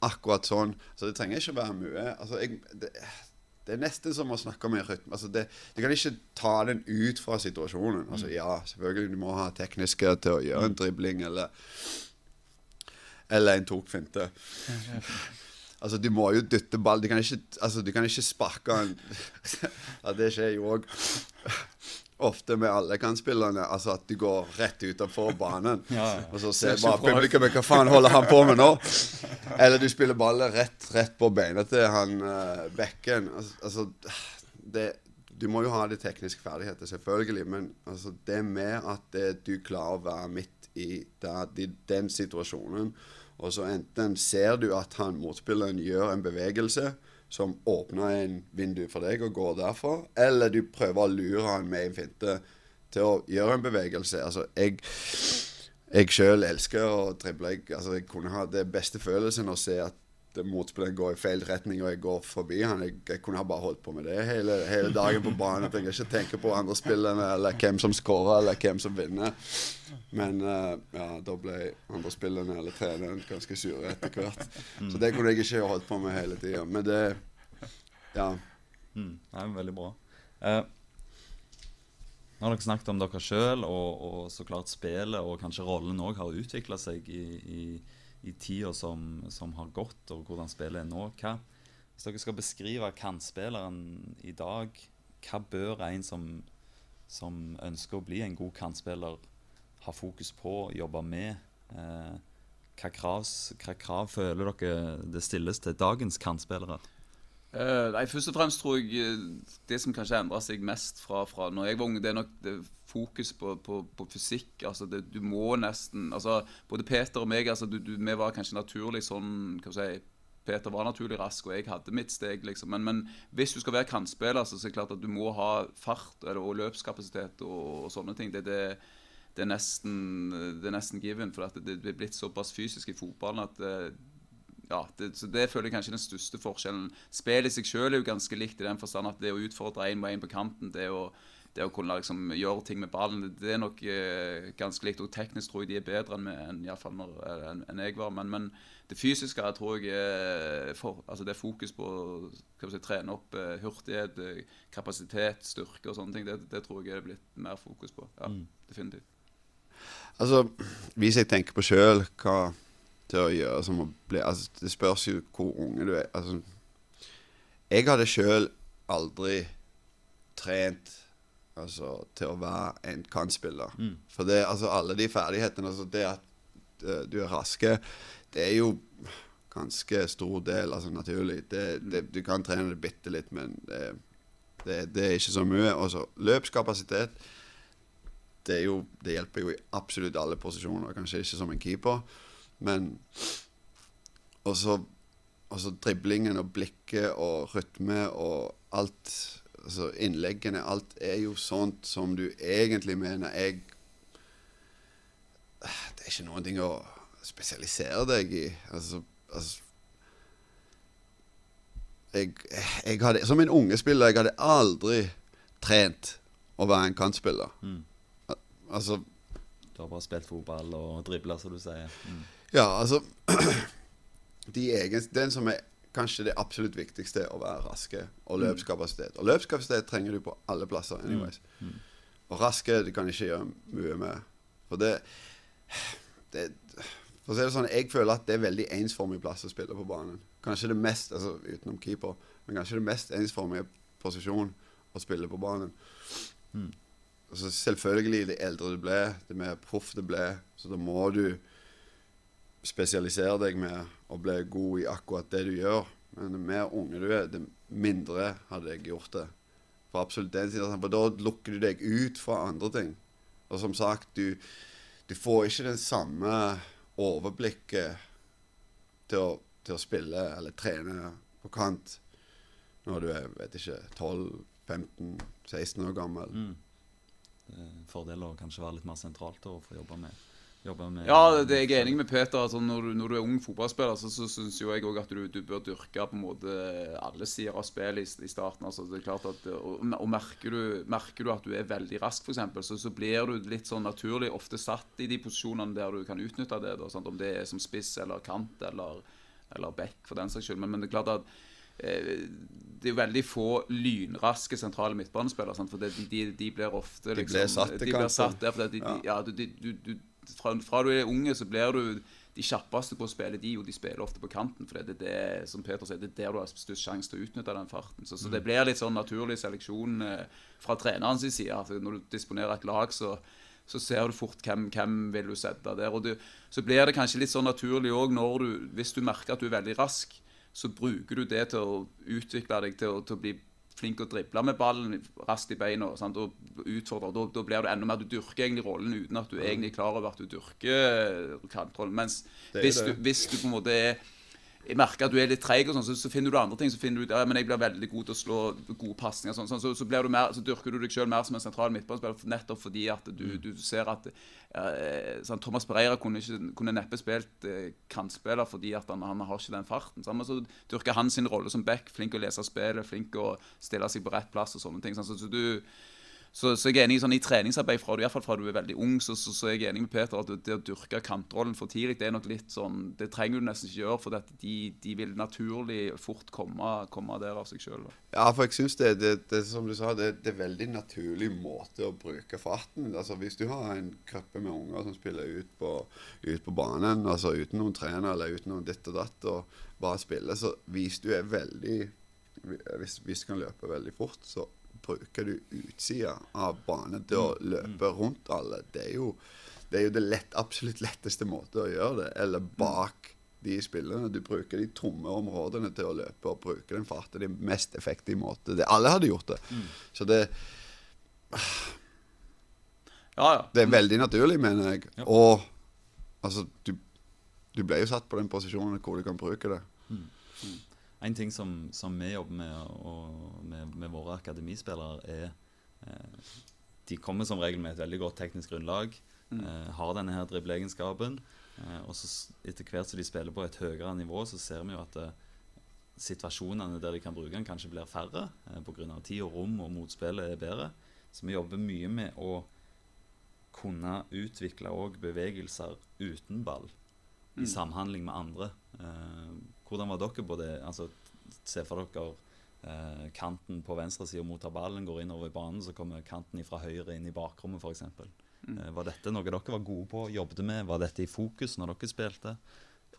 akkurat sånn. Så det trenger ikke være mye. Altså, jeg, det, det er nesten som å snakke om en rytme. Altså det, du kan ikke ta den ut fra situasjonen. Altså Ja, selvfølgelig du må ha tekniske til å gjøre en dribling eller Eller en tokfinte. Altså, du må jo dytte ball. Du kan ikke, altså, du kan ikke sparke en ja, Det skjer jo òg ofte med alle kantspillerne. Altså at du går rett utenfor banen. Ja, ja. Og så ser bare publikum hva faen holder han på med nå? Eller du spiller ballen rett, rett på beina til han uh, bekken. Altså det, Du må jo ha de tekniske ferdigheter, selvfølgelig, men altså, det med at det, du klarer å være midt i den situasjonen, Og så enten ser du at han motspilleren gjør en bevegelse som åpner en vindu for deg og går derfra, eller du prøver å lure han med en finte til å gjøre en bevegelse. Altså, jeg jeg sjøl elsker å drible. Jeg, altså, jeg kunne ha det beste følelsen å se at motspilleren går i feil retning, og jeg går forbi han. Jeg, jeg kunne ha bare holdt på med det hele, hele dagen på banen. Jeg trenger ikke tenke på andre spillerne eller hvem som skårer eller hvem som vinner. Men uh, ja, da ble andre spillerne eller treneren ganske sure etter hvert. Så det kunne jeg ikke holdt på med hele tida. Men det Ja. Mm, er veldig bra. Uh, nå har dere snakket om dere sjøl, og, og, så klart spillet og kanskje rollen òg har utvikla seg i, i, i tida som, som, har gått, og hvordan spillet er nå. Hva, hvis dere skal beskrive kantspilleren i dag, hva bør en som, som ønsker å bli en god kantspiller, ha fokus på, jobbe med? Eh, hva, krav, hva krav føler dere det stilles til dagens kantspillere? Uh, nei, Først og fremst tror jeg eh, det som kanskje endra seg mest fra, fra når jeg var ung, det er nok det fokus på, på, på fysikk. altså det, Du må nesten altså Både Peter og meg altså du, du, vi var kanskje naturlig sånn hva skal jeg si, Peter var naturlig rask, og jeg hadde mitt steg. liksom. Men, men hvis du skal være kantspiller, så er det klart at du må ha fart eller, og løpskapasitet og, og sånne ting. Det, det, det, er nesten, det er nesten given. For det, det er blitt såpass fysisk i fotballen at eh, ja, det, så det føler jeg kanskje den største forskjellen. Spillet i seg selv er jo ganske likt i den forstand at det å utfordre én og én på kanten, det å, det å kunne liksom gjøre ting med ballen, det er nok eh, ganske likt. Og teknisk tror jeg de er bedre enn, enn, fall enn, enn jeg var. Men, men, det fysiske jeg tror jeg er for, altså det er fokus på å si, trene opp eh, hurtighet, eh, kapasitet, styrke og sånne ting. Det, det, tror jeg er blitt mer fokus på. Ja, mm. definitivt. Altså, hvis jeg tenker på sjøl hva til å gjøre som å bli altså, Det spørs jo hvor unge du er. Altså, jeg hadde sjøl aldri trent altså, til å være en kantspiller. Mm. For det, altså, alle de ferdighetene altså, Det at uh, du er raske, det er jo ganske stor del, altså naturlig. Det, det, du kan trene det bitte litt, men det, det, er ikke så mye. Og så løpskapasitet. Det, jo, det hjelper jo i absolutt alle posisjoner, kanskje ikke som en keeper. Men Og så driblingen og blikket og rytme og alt Altså innleggene, alt er jo sånt som du egentlig mener jeg Det er ikke noen ting å spesialisere deg i. Altså, altså jeg, jeg hadde, Som en unge spiller, jeg hadde aldri trent å være en kantspiller. Mm. Altså Du har bare spilt fotball og dribla, som du sier. Mm. Ja, altså de egen, Den som er kanskje det absolutt viktigste, å være raske og mm. løpskapasitet. Og løpskapasitet trenger du på alle plasser. Mm. anyways. Mm. Og raske du kan ikke gjøre mye med. For det, det For å si det sånn, Jeg føler at det er veldig ensformig plass å spille på banen. Kanskje det mest, altså utenom keeper, men kanskje det mest ensformige posisjon å spille på banen. Mm. Altså Selvfølgelig, det eldre du ble, det mer proff det ble, så da må du spesialisere deg med å bli god i akkurat det du gjør. Men det mer unge du er, det mindre hadde jeg gjort det. For absolutt den siden, for da lukker du deg ut fra andre ting. Og som sagt, du, du får ikke den samme overblikket til å, til å, spille eller trene på kant når du er vet ikke, 12-15-16 år gammel. Mm. Fordel å kanskje være litt mer sentralt og få jobbe med med Ja, det er jeg enig med Peter. Altså, når, du, når, du, er ung fotballspiller, så, så syns jeg òg at du, du, bør dyrke på en måte alle sider av spillet i, i, starten. Altså, det er klart at, og, og merker, du, merker, du, at du er veldig rask, f.eks., så, så blir du litt sånn naturlig ofte satt i de posisjonene der du kan utnytte det. Da, Om det er som spiss eller kant eller, eller back, for den saks skyld. Men, men det er klart at eh, det er veldig få lynraske sentrale midtbanespillere. Sant? For de, de, de, blir ofte liksom, De blir satt, til kanten. de, ja. ja, du, du, fra, fra, du er unge, så blir du de kjappeste på å spille de, og de spiller ofte på kanten. For det er det som Peter sier, det er der du har størst sjanse til å utnytte den farten. Så, så det mm. blir litt sånn naturlig seleksjon eh, fra trenerens side. For når du disponerer et lag, så, så ser du fort hvem, hvem vil du sette der. Og du, så blir det kanskje litt sånn naturlig òg når du Hvis du merker at du er veldig rask, så bruker du det til å utvikle deg til å, til å bli flink til å drible med ballen raskt i beina sant, og utfordre. Da, da blir du enda mer Du dyrker egentlig rollen uten at du egentlig er klar over at du dyrker kantrollen. Mens hvis du, hvis du på en måte er jeg merker at du er litt treig, og sånn, så, så finner du andre ting. Så finner du ut, ja, men jeg blir veldig god til å slå gode pasninger. Sånn, sånn, så, så, mer, så dyrker du deg sjøl mer som en sentral midtbanespiller nettopp fordi at du, du ser at eh, sånn, Thomas Pereira kunne, ikke, kunne neppe spilt eh, kantspiller fordi at han, han har ikke den farten. Sånn, så dyrker han sin rolle som back, flink å lese spillet, flink å stille seg på rett plass og sånne ting. Så, så du så, så jeg er enig sånn, i treningsarbeid fra du, i hvert fall fra du er veldig ung, så, så, så er jeg enig med Peter at det å dyrke kantrollen for tidlig, det er nok litt sånn Det trenger du nesten ikke gjøre, for de, de vil naturlig fort komme, komme der av seg sjøl. Ja, for jeg syns det, det, det, som du sa, det, det er veldig naturlig måte å bruke farten. Altså Hvis du har en gruppe med unger som spiller ut på, ut på banen, altså uten noen trener eller uten noen ditt og datt, og bare spiller, så hvis du er veldig Hvis, hvis du kan løpe veldig fort, så bruker du utsida av banen til å løpe rundt alle. Det er jo det, er jo det lett, absolutt letteste måte å gjøre det. Eller bak de spillerne. Du bruker de tomme områdene til å løpe og bruker den farten. Det er mest effektive måte. Det, alle hadde gjort det. Så det, Ja, ja. det er veldig naturlig, mener jeg. Ja. Og altså, du, du ble jo satt på den posisjonen hvor du kan bruke det. En ting som, som vi jobber med, og med, med våre akademispillere, er eh, De kommer som regel med et veldig godt teknisk grunnlag. Eh, har denne her dribleegenskapen. Eh, og så etter hvert som de spiller på et høyere nivå, så ser vi jo at eh, situasjonene der de kan bruke den, kanskje blir færre. Eh, Pga. tid og rom, og motspillet er bedre. Så vi jobber mye med å kunne utvikle òg bevegelser uten ball. I samhandling med andre. Eh, hvordan var dere på det? Altså, se for dere eh, kanten på venstresida mottar ballen, går innover i banen, så kommer kanten fra høyre inn i bakrommet f.eks. Eh, var dette noe dere var gode på, jobbet med? Var dette i fokus når dere spilte?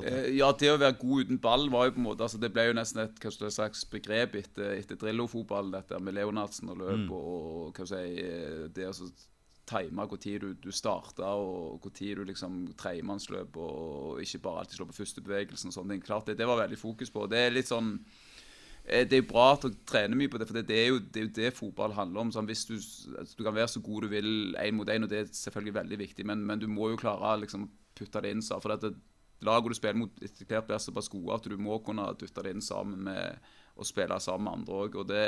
Eh, Ja, det å være god uten ball var jo på en måte altså Det ble jo nesten et slags begrep etter, etter Drillo-fotball, dette med Leonardsen og løp og, og hva skal jeg eh, det å time tid du, du starta og tid du liksom tredjemannsløp og ikke bare alltid slå på første bevegelsen og sånne ting. Klart det, det var veldig fokus på. Det er litt sånn eh, det er bra at dere trener mye på det, for det, er, jo, det er jo det fotball handler om. Sånn, hvis du, altså, du kan være så god du vil én mot én, og det er selvfølgelig veldig viktig, men, men du må jo klare liksom, putte det inn. For det, laget du spiller mot, etter hvert blir såpass gode at du må kunne dytte det inn sammen med å spille sammen med andre òg. Og det,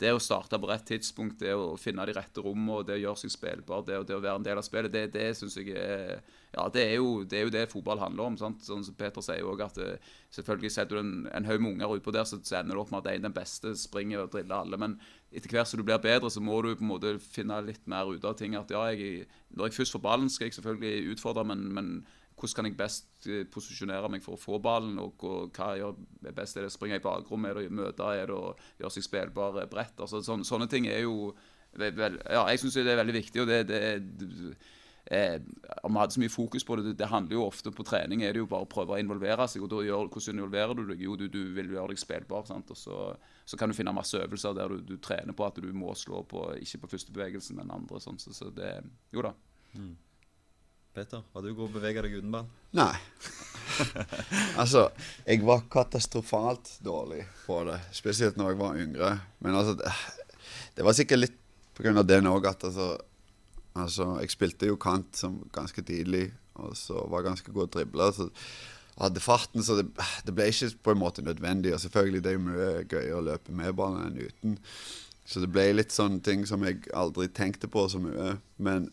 det å starte på rett tidspunkt, det å finne de rette rommene, og det å gjøre seg spillbar, det, det å være en del av spillet, det, det syns jeg er Ja, det er, jo, det er jo det fotball handler om. sant? Sånn som Peter sier også, at det, selvfølgelig setter du en, en haug med unger utpå der, så ender du opp med at en den beste springer og driller alle. Men etter hvert som du blir bedre, så må du på en måte finne litt mer ut av ting. At ja, jeg, når jeg først får ballen, skal jeg selvfølgelig utfordre, men, men hvordan kan jeg best eh, posisjonere meg for å få ballen, og, hva gjør best? Er det å springe i bakrommet? er det å møte, er det å gjøre seg spillbar bredt? Altså, sånne, sånne ting er jo Ja, jeg syns det er veldig viktig, og det, det eh, Om vi hadde så mye fokus på det, det, det handler jo ofte på trening er det jo bare å prøve å involvere seg. og gjør, Hvordan involverer du deg? Jo, du, du vil gjøre deg spillbar. sant? Og så, så kan du finne masse øvelser der du, du trener på at du må slå på, ikke på første bevegelsen, men andre. sånn, så, så det Jo da. Peter, var du god å bevege deg uten ball? Nei. altså, jeg var katastrofalt dårlig på det. Spesielt når jeg var yngre. Men altså, det, det var sikkert litt av det òg at altså, altså Jeg spilte jo kant som ganske tidlig, og så var jeg ganske god å drible. Så hadde farten, så det, det ble ikke på en måte nødvendig. Og selvfølgelig det er jo mye gøyere å løpe med ballen enn uten. Så det ble litt sånne ting som jeg aldri tenkte på så mye. Men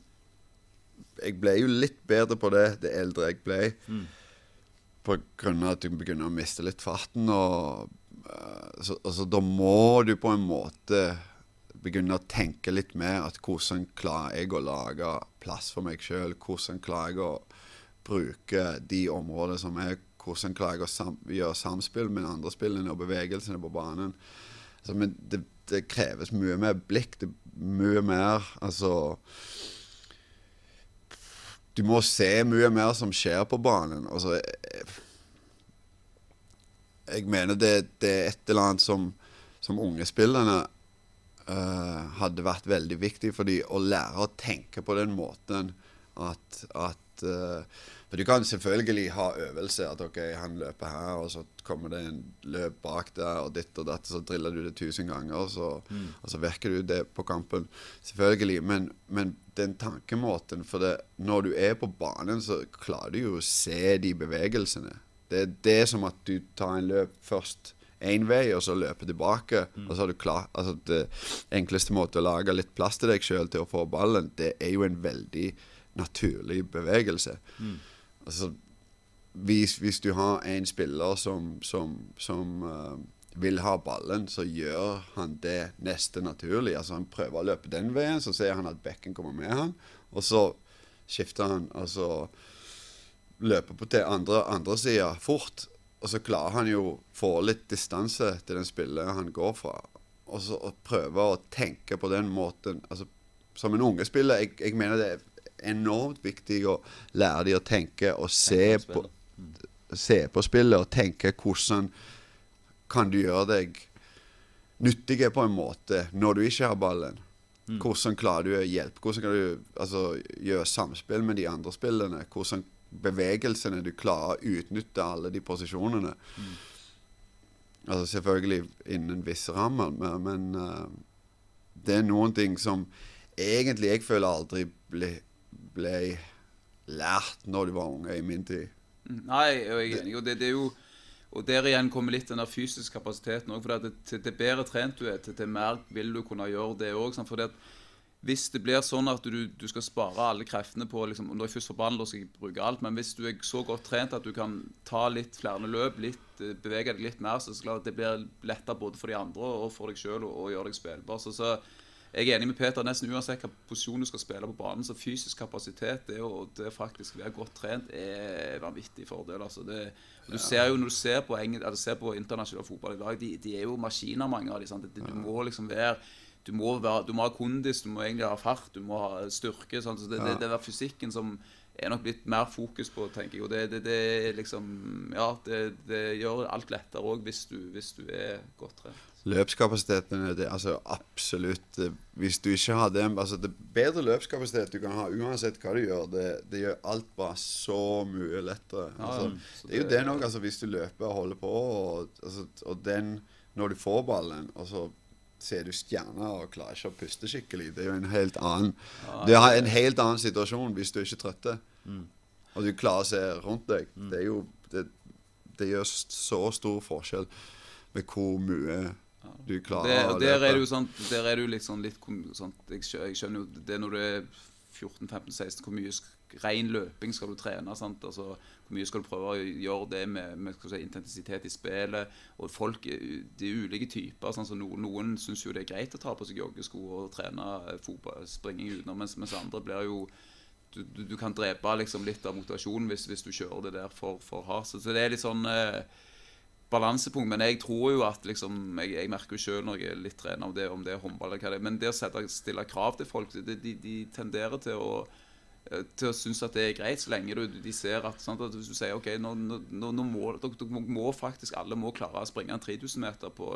jeg ble jo litt bedre på det det eldre jeg ble. På grunn av at du begynner å miste litt farten. Og, eh, så, altså, da må du på en måte begynne å tenke litt mer at hvordan klarer jeg å lage plass for meg sjøl? Hvordan klarer jeg å bruke de områdene som er Hvordan klarer jeg å sam gjøre samspill med andre spillene og bevegelsene på banen? Altså, men det, det kreves mye mer blikk. Det, mye mer Altså du må se mye mer som skjer på banen. Altså, jeg, jeg mener det, det er et eller annet som, som unge spillerne eh, hadde vært veldig viktig for dem å lære å tenke på den måten at, at eh, For Du kan selvfølgelig ha øvelse. At ok, han løper her, og så kommer det en løp bak der, og ditt og datt. Så driller du det tusen ganger, så, Mm. og så virker du det på kampen. Selvfølgelig. Men, men den tankemåten For det, når du er på banen, så klarer du jo å se de bevegelsene. Det, det er som at du tar en løp først én vei, og så løper tilbake. Og så har du klar, altså Det enkleste måte å lage litt plass til deg sjøl til å få ballen, det er jo en veldig naturlig bevegelse. Altså, hvis, hvis du har en spiller som, som, som uh, vil ha ballen, så gjør han det neste naturlig. Altså Han prøver å løpe den veien, så ser han at bekken kommer med han, og så skifter han, og så løper på til andre, andre sida fort. Og så klarer han jo få litt distanse til den spilleren han går fra. Og så og prøve å tenke på den måten. Altså, som en unge spiller, jeg, jeg mener det er enormt viktig å lære dem å tenke og se Tenke på, spillet. se på spillet og tenke hvordan kan du gjøre deg nyttige på en måte når du ikke har ballen. Hvordan klarer du å hjelpe? Hvordan kan du altså, gjøre samspill med de andre spillerne? Hvordan bevegelsene du klarer å utnytte alle de posisjonene. Altså selvfølgelig innen visse rammer, men, men uh, det er noen ting som egentlig jeg føler aldri ble, ble lært når du var unge i min tid. Nei, jeg er enig. Og det, det er jo og der igjen kommer litt den der fysiske kapasiteten òg. For til, til bedre trent du er, til, til mer vil du kunne gjøre det òg. Hvis det blir sånn at du, du skal spare alle kreftene på liksom, Når jeg først får ballen, skal jeg bruke alt. Men hvis du er så godt trent at du kan ta litt flere løp, litt, eh, bevege deg litt mer, så er det klart at det blir lettere både for de andre og for deg sjøl å gjøre deg spillbar. Så, så jeg er enig med Peter. Nesten uansett hvilken posisjon du skal spille på banen, så fysisk kapasitet det å det faktisk være godt trent er en vanvittig fordel. Altså. Det, og du ser jo Når du ser på, engel, eller ser på internasjonal fotball i dag, de, de er jo maskiner, mange av dem. Du må liksom være du må, være, du må ha kondis, du må egentlig ha fart, du må ha styrke. Sant? Så det, det, det er fysikken som er nok blitt mer fokus på, tenker jeg. Og det, det, det liksom Ja, det, det gjør alt lettere òg hvis, hvis du er godt trent. Løpskapasiteten er det altså absolutt eh, Hvis du ikke har den altså Det er bedre løpskapasitet du kan ha uansett hva du gjør. Det, det gjør alt bare så mye lettere. Ja, Altså, så det er jo det- nok, altså hvis du løper og holder på, og, altså, og den Når du får ballen, og så ser du stjerner og klarer ikke å puste skikkelig, det er jo en helt annen Det er en helt annen situasjon hvis du ikke er trøtte. Og du klarer å se rundt deg. Det er jo det, det gjør så stor forskjell med hvor mye du Det, klarer og der er det jo sånn Der er det jo litt sånn litt sånn, jeg, skjø- jeg skjønner jo det når du er 14-15-16 Hvor mye ren løping skal du trene? Sant? Altså, hvor mye skal du prøve å gjøre det med, med si, intensitet i spillet? Og folk er De er ulike typer. Sånn, så noen, noen syns jo det er greit å ta på seg joggesko og trene eh, fotball, springing utenom, mens, mens andre blir jo du, du, du kan drepe liksom litt av motivasjonen hvis, hvis du kjører det der for, for hardt. Så, så det er litt sånn eh, balansepunkt. Men jeg tror jo at liksom, jeg, jeg merker jo sjøl når jeg er litt trener om det, om det er håndball eller hva det er. Men det å sette, stille krav til folk, det, de, de tenderer til å eh, til å synes at det er greit, så lenge du, de ser at, sant, at hvis du sier ok, nå, nå, nå må, dere, må faktisk alle må klare å springe en 3000 meter på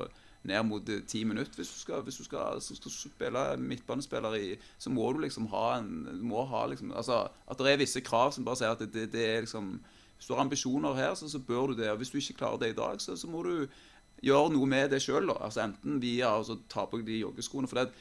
ned mot eh, ti minutter. Hvis du skal, hvis du skal, skal spille midtbanespiller i, så må du liksom ha en må ha liksom, altså, At det er visse krav som bare sier at det, det, det er liksom Hvis du har ambisjoner her, så, så bør du det. og Hvis du ikke klarer det i dag, så, så må du gjøre noe med det sjøl. Altså, enten via å ta på de joggeskoene. for det at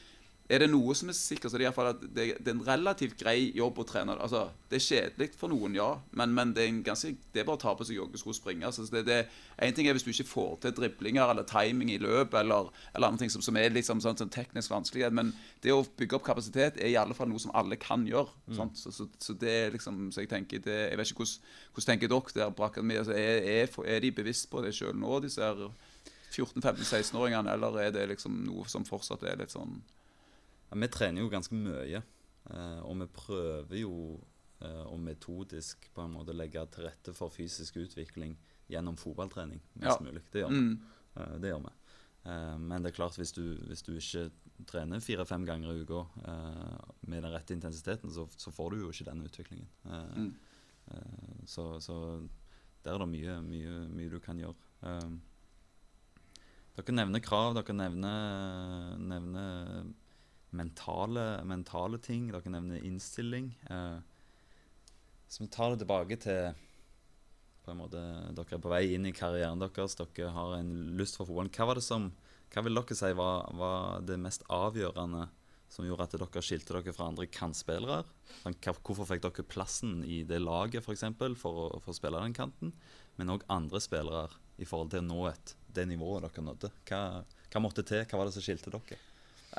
er det noe som er sikkert, så er det i hvert fall at det, det er en relativt grei jobb å trene. Altså, det er kjedelig for noen, ja, men, men det er en ganske, det er bare å ta på seg joggesko og springe. Altså, det, det, en ting er hvis du ikke får til driblinger eller timing i løp eller, eller andre ting som, som er liksom, sånn, sånn teknisk vanskelig, men det å bygge opp kapasitet er i alle fall noe som alle kan gjøre. sant? Så, så, så det er liksom, så jeg tenker, det, jeg vet ikke hvordan, hvordan tenker dere der på akademiet, altså, er, er, er de bevisst på det sjøl nå, disse 14-15-16-åringene, eller er det liksom noe som fortsatt er litt sånn vi trener jo ganske mye, eh, og vi prøver jo eh, å metodisk på en måte legge til rette for fysisk utvikling gjennom fotballtrening mest Ja. mulig. Det gjør mm, Eh, det gjør vi. Eh, men det er klart, hvis du, hvis du ikke trener fire-fem ganger i uka eh, med den rette intensiteten, så, så får du jo ikke den utviklingen. Eh, Mm. eh, så, så der er det mye, mye, mye du kan gjøre. Dere nevner krav, dere nevner, nevner mentale, mentale ting, dere nevner innstilling. Eh, Så vi tar det tilbake til på en måte, Dere er på vei inn i karrieren deres. Dere har en lyst for fotballen. Hva var det som, hva vil dere si var, var det mest avgjørende som gjorde at dere skilte dere fra andre kantspillere? Sånn, hvorfor fikk dere plassen i det laget for, eksempel, for, å, for å spille den kanten? Men òg andre spillere i forhold til å nå et, det nivået dere nådde. Hva, hva måtte til? Hva var det som skilte dere?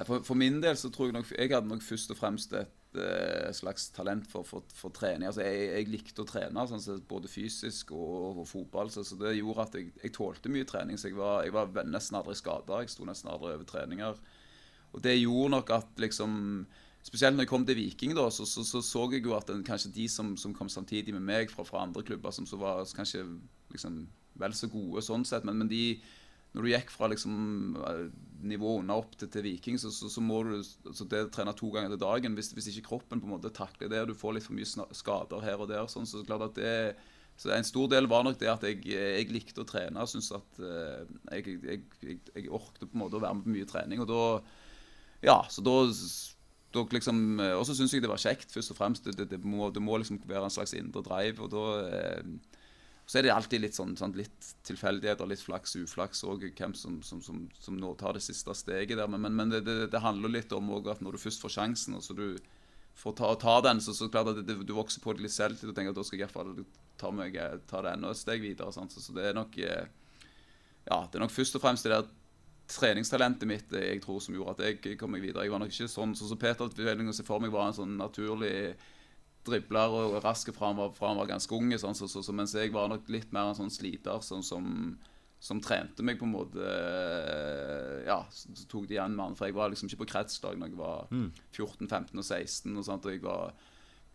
For, for, min del så tror jeg nok Jeg hadde nok først og fremst et eh, slags talent for, for, for trening. Altså jeg, jeg, likte å trene, sånn så både fysisk og, og fotball. Så, så, det gjorde at jeg, jeg tålte mye trening. Så jeg var, jeg var nesten aldri skada. Jeg sto nesten aldri over treninger. Og det gjorde nok at liksom Spesielt når jeg kom til Viking, da, så så, så, så jeg jo at den, kanskje de som, som, kom samtidig med meg fra, fra andre klubber, som var kanskje liksom vel så gode sånn sett, men, men de når du gikk fra liksom, nivået under opp til, til Viking, så, så, så, må du så det trene to ganger til dagen. Hvis, hvis, ikke kroppen på en måte takler det, og du får litt for mye skader her og der, sånn, så klart at det så En stor del var nok det at jeg, jeg likte å trene. Jeg syntes at uh, jeg, jeg, jeg, orket på en måte å være med på mye trening. Og da Ja, så da, liksom Og så syns jeg det var kjekt, først og fremst. Det, det, det, må, det, må, liksom være en slags indre drive. og da så er det alltid litt sånn, sånn litt tilfeldigheter, litt flaks, uflaks òg, hvem som, som, som, som, nå tar det siste steget der. Men, men det, det, det, handler litt om at når du først får sjansen, og så du får ta, ta den, så, så klart at det, du vokser på det litt selv til du tenker at da skal jeg iallfall ta, meg, ta det enda et steg videre. Så, så, det er nok eh, ja, det er nok først og fremst det der treningstalentet mitt jeg tror som gjorde at jeg kom meg videre. Jeg var nok ikke sånn som som Peter ser for meg var en sånn naturlig dribler og raske fra han var, fra han var ganske unge. Sånn, så, så, så, mens jeg var nok litt mer en sånn sliter sånn, som, som, trente meg på en måte Ja, så, tok det igjen med han. For jeg var liksom ikke på kretslag når jeg var mm. 14, 15 og 16. Og, sånt, og jeg var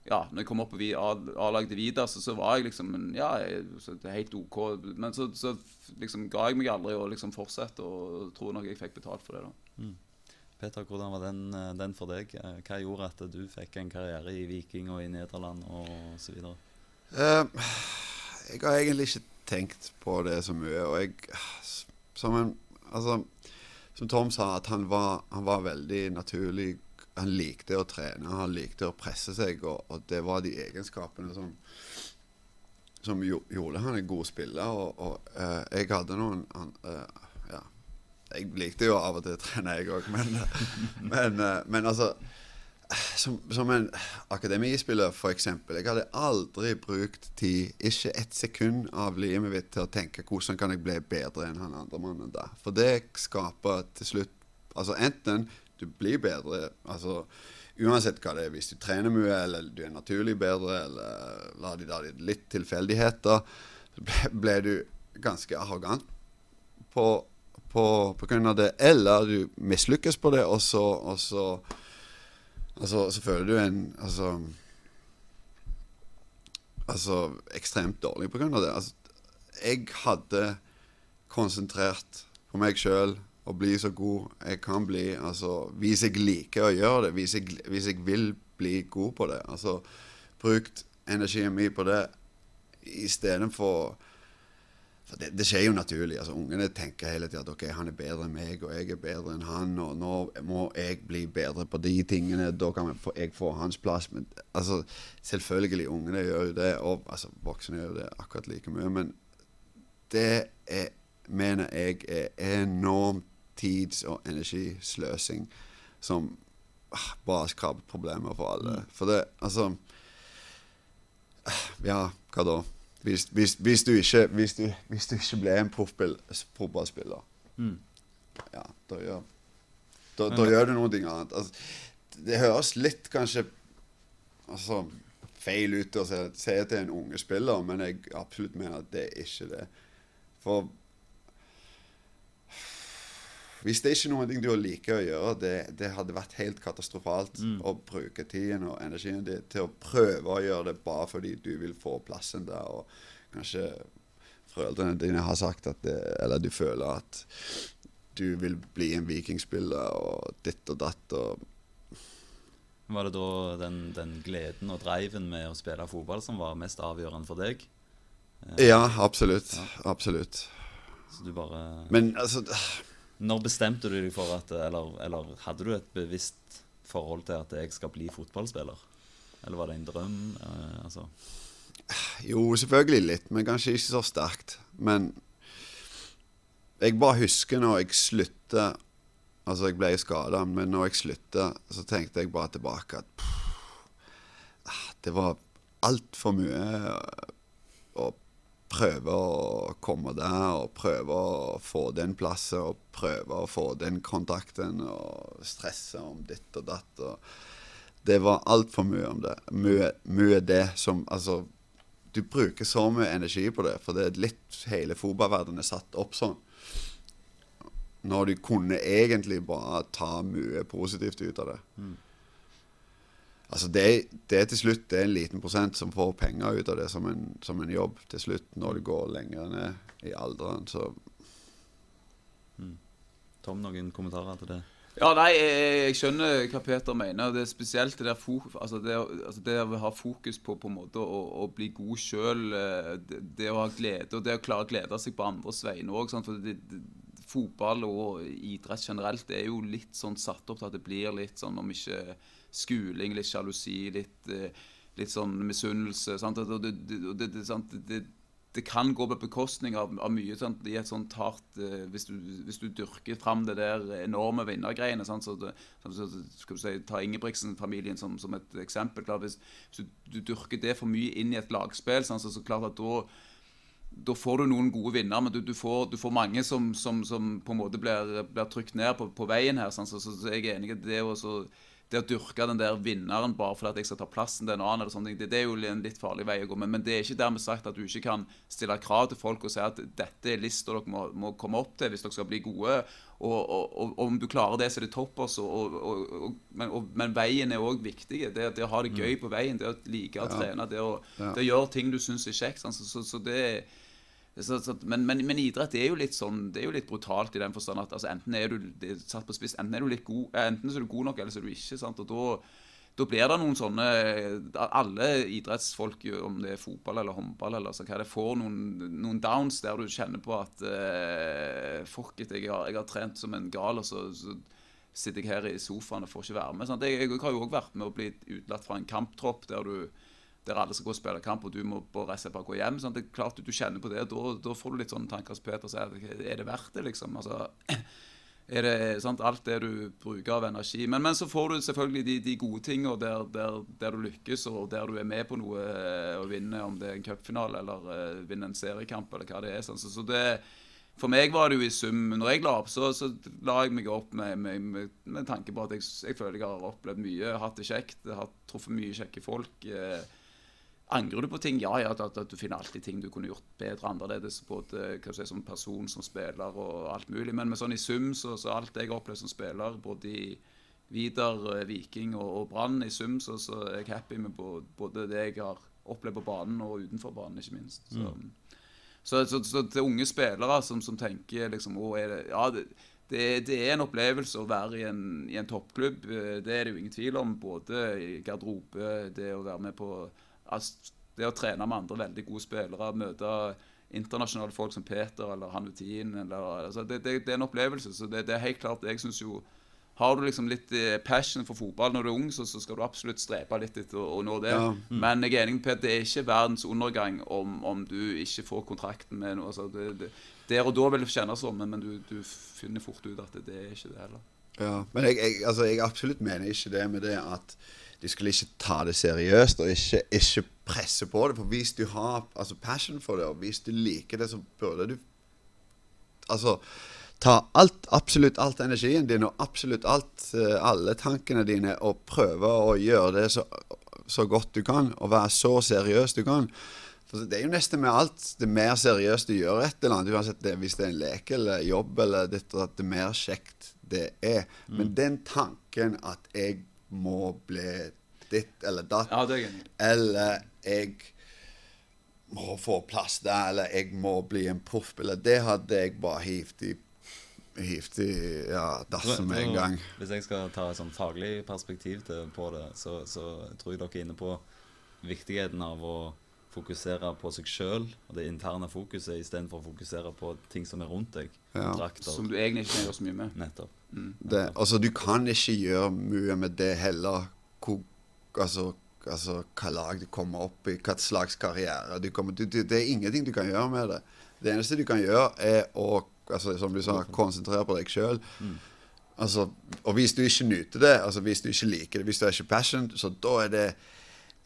ja, når jeg kom opp på A-laget til Vidar, så, så, var jeg liksom Ja, helt OK. Men så, så liksom ga jeg meg aldri å liksom fortsette, og tror nok jeg fikk betalt for det. da. Mm. Peter, hvordan var den, eh, den, for deg? Eh, hva gjorde at du fikk en karriere i Viking og i Nederland osv.? Uh, jeg har egentlig ikke tenkt på det så mye. Og jeg Som, en, altså, som Tom sa, at han var, han var, veldig naturlig. Han likte å trene, han likte å presse seg, og, og det var de egenskapene som som gjorde han en god spiller. Og, og uh, jeg hadde noen uh, jeg likte jo av og til å trene, jeg òg, men, men, eh, men, altså som, som en akademispiller, f.eks. Jeg hadde aldri brukt tid, ikke ett sekund av livet mitt til å tenke hvordan kan jeg bli bedre enn han andre mannen da. For det skaper til slutt Altså enten du blir bedre altså Uansett hva det er, hvis du trener mye, eller du er naturlig bedre, eller la de da litt tilfeldigheter, så ble, ble du ganske arrogant på på, på grunn av det, eller du mislykkes på det, og så, og så, altså, så føler du en altså, altså ekstremt dårlig på grunn av det. Altså, jeg hadde konsentrert på meg sjøl og bli så god jeg kan bli. Altså, hvis jeg liker å gjøre det, hvis jeg, hvis jeg vil bli god på det. Altså, brukt energien min på det istedenfor for det, det, skjer jo naturlig. altså Ungene tenker hele tida at ok, han er bedre enn meg, og jeg er bedre enn han, og nå må jeg bli bedre på de tingene. Da kan jeg få hans plass. Men altså, selvfølgelig, ungene gjør jo det, og altså, voksne gjør det akkurat like mye. Men det er, mener jeg er enorm tids- og energisløsing som ah, bare skaper problemer for alle. For det, altså ah, Ja, hva da? Hvis, hvis, hvis, du, ikke, hvis, du, du ikke ble en fotballspiller, mm. ja, da gjør, da, da gjør du noe annet. Altså, det høres litt kanskje altså, feil ut å si at det til en unge spiller, men jeg absolutt mener at det er ikke det. For hvis det er ikke noe du liker å gjøre, det, det hadde vært helt katastrofalt mm. å bruke tiden og energien din til å prøve å gjøre det bare fordi du vil få plassen der. Og kanskje foreldrene dine har sagt at det, Eller du føler at du vil bli en vikingspiller og ditt og datt. og var det da den, den, gleden og driven med å spille fotball som var mest avgjørende for deg? Ja, absolutt. Ja. Absolutt. Så du bare Men altså når bestemte du deg for at Eller, eller hadde du et bevisst forhold til at jeg skal bli fotballspiller? Eller var det en drøm? Eh, altså Jo, selvfølgelig litt, men kanskje ikke så sterkt. Men jeg bare husker når jeg slutta Altså, jeg ble skada, men når jeg slutta, så tenkte jeg bare tilbake at pff, ah, det var altfor mye å prøve å komme der og prøve å få den plassen og prøve å få den kontakten og stresse om ditt og datt. Og det var altfor mye om det. Mye, mye det som Altså, du bruker så mye energi på det, for det er litt hele fotballverdenen er satt opp sånn. Når du kunne egentlig bare ta mye positivt ut av det. Mm. Altså det, det er til slutt det er en liten prosent som får penger ut av det som en, som en jobb til slutt, når du går lenger ned i alderen. Så Tom, noen kommentarer til det? Ja, nei, jeg, jeg skjønner hva Peter mener. Det er spesielt det der fo- altså det, altså det å ha fokus på på en måte å, å bli god sjøl. Det, det å ha glede, og det å klare å glede seg på andres vegne òg. Det, det, fotball og idrett generelt er jo litt sånn satt opp til at det blir litt sånn om ikke skuling, litt sjalusi, litt, eh, litt sånn misunnelse. Det, det, det, det, kan gå på bekostning av, av mye sant? i et sånt hardt eh, hvis, du, hvis du dyrker fram det der enorme vinnergreiene. Sant? Så, så, skal du si, Ta Ingebrigtsen-familien som, som et eksempel. Klar, hvis, hvis du, du dyrker det for mye inn i et lagspill, sant? Så, så klart at da da får du noen gode vinnere, men du, du, får, du får mange som, som, som på en måte blir, blir trykt ned på, på veien her. sant? Så, så, så jeg er enig i det å det å dyrke den der vinneren bare fordi jeg skal ta plassen til en annen, eller sånne ting, det, det er jo en litt farlig vei å gå. Men, men det er ikke dermed sagt at du ikke kan stille krav til folk og si at dette er lista dere må, må komme opp til hvis dere skal bli gode. Og, og, og, og om du klarer det, så er det topp. Også, og, og, og, men, men veien er òg viktig. Det, det å ha det gøy på veien, det å like å trene, det å, det å gjøre ting du syns er kjekt. Sånn, Så, så, så det så, så, men, men, men idrett er jo litt sånn Det er jo litt brutalt i den forstand at altså, enten er du er satt på spiss, enten er du litt god eh, Enten er du god nok, eller så er du ikke. sant? Og da, da blir det noen sånne Alle idrettsfolk, om det er fotball eller håndball, eller så hva det får noen, noen downs der du kjenner på at eh, Fuck it, jeg har, jeg har trent som en gal, og så, så sitter jeg her i sofaen og får ikke være med. Sant? Jeg, jeg har jo òg vært med å bli utelatt fra en kamptropp der du der alle skal gå og spille kamp, og du må bare og bare gå hjem. Sånn, Det er klart Du kjenner på det, da, da får du litt sånne tanker som Peter sier. Er det verdt det, liksom? Altså, er det sant, alt det du bruker av energi. Men, men så får du selvfølgelig de, de gode tingene der, der, der du lykkes, og der du er med på noe eh, og vinner, om det er en cupfinale eller uh, vinner en seriekamp, eller hva det er. Sånn. Så, så det for meg var det jo i sum Når jeg la opp, så, så la jeg meg opp med, med, med, med tanke på at jeg, jeg føler jeg har opplevd mye, hatt det kjekt, har truffet mye kjekke folk. Eh, Angrer du på ting? Ja, ja, at, at du finner alltid ting du kunne gjort bedre, annerledes, både hva skal si, som person, som spiller og alt mulig. Men med sånn i sum, så, så alt jeg har opplevd som spiller, både i Vidar, eh, Viking og, og Brann, i sum, så, så er jeg happy med både, både det jeg har opplevd på banen og utenfor banen, ikke minst. Så, så, så, så til unge spillere som, som tenker liksom å, er det, Ja, det, det, det er en opplevelse å være i en, i en toppklubb. eh, Det er det jo ingen tvil om. Både i garderobe, det å være med på altså, Det å trene med andre veldig gode spillere, møte internasjonale folk som Peter eller Hanutin eller, altså, det, det, det er en opplevelse. Så det, det er helt klart Jeg synes jo har du liksom litt eh, passion for fotball når du er ung, så, så skal du absolutt strepe litt etter å, nå det. Ja. Men jeg er enig med Peter, det er ikke verdens undergang om, om du ikke får kontrakten med noe. Altså, det, det, der og da vil det kjennes sånn, men, men du, du finner fort ut at det, det er ikke det heller. Ja, men jeg, jeg, altså, jeg absolutt mener ikke det med det at de skulle ikke ta det seriøst og ikke, ikke presse på det. For hvis du har altså, passion for det, og hvis du liker det, så burde du Altså ta alt, absolutt alt energien din og absolutt alt, eh, alle tankene dine, og prøve å gjøre det så, så godt du kan, og være så seriøs du kan. For Det er jo nesten med alt. Det mer seriøst du gjør et eller annet, uansett det, hvis det er en lek eller jobb, eller ditt, at det mer kjekt det er. Men den tanken at jeg må bli ditt eller datt, Ja, det er eller jeg må få plass der, eller jeg må bli en proffspiller, det hadde jeg bare hivt i Hivt i ja, dassen med en gang. Hvis jeg skal ta et sånn faglig perspektiv til, på det, så, så tror jeg dere er inne på viktigheten av å fokusere på seg sjøl og det interne fokuset istedenfor å fokusere på ting som er rundt deg. Ja. Kontrakter. Som du egentlig ikke kan gjøre så mye med. Nettopp. Det, altså, du kan ikke gjøre mye med det heller. Hvor, altså, altså, hva lag du kommer opp i, hva slags karriere du kommer du, du, Det er ingenting du kan gjøre med det. Det eneste du kan gjøre, er å altså, som du sa, konsentrere på deg sjøl. Altså, og hvis du ikke nyter det, altså hvis du ikke liker det, hvis du er ikke passion, så da er det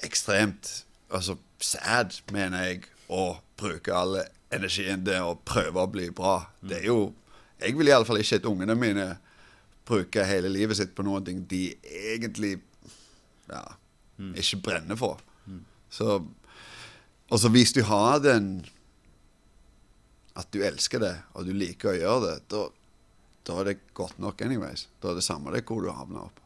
ekstremt altså, sad, mener jeg, å bruke all energien til å prøve å bli bra. Det er jo Jeg vil iallfall ikke at ungene mine bruker hele livet sitt på noe de egentlig ja, ikke brenner for. Så Og så hvis du har den At du elsker det, og du liker å gjøre det, da, da er det godt nok anyways. Da er det samme det hvor du havner opp.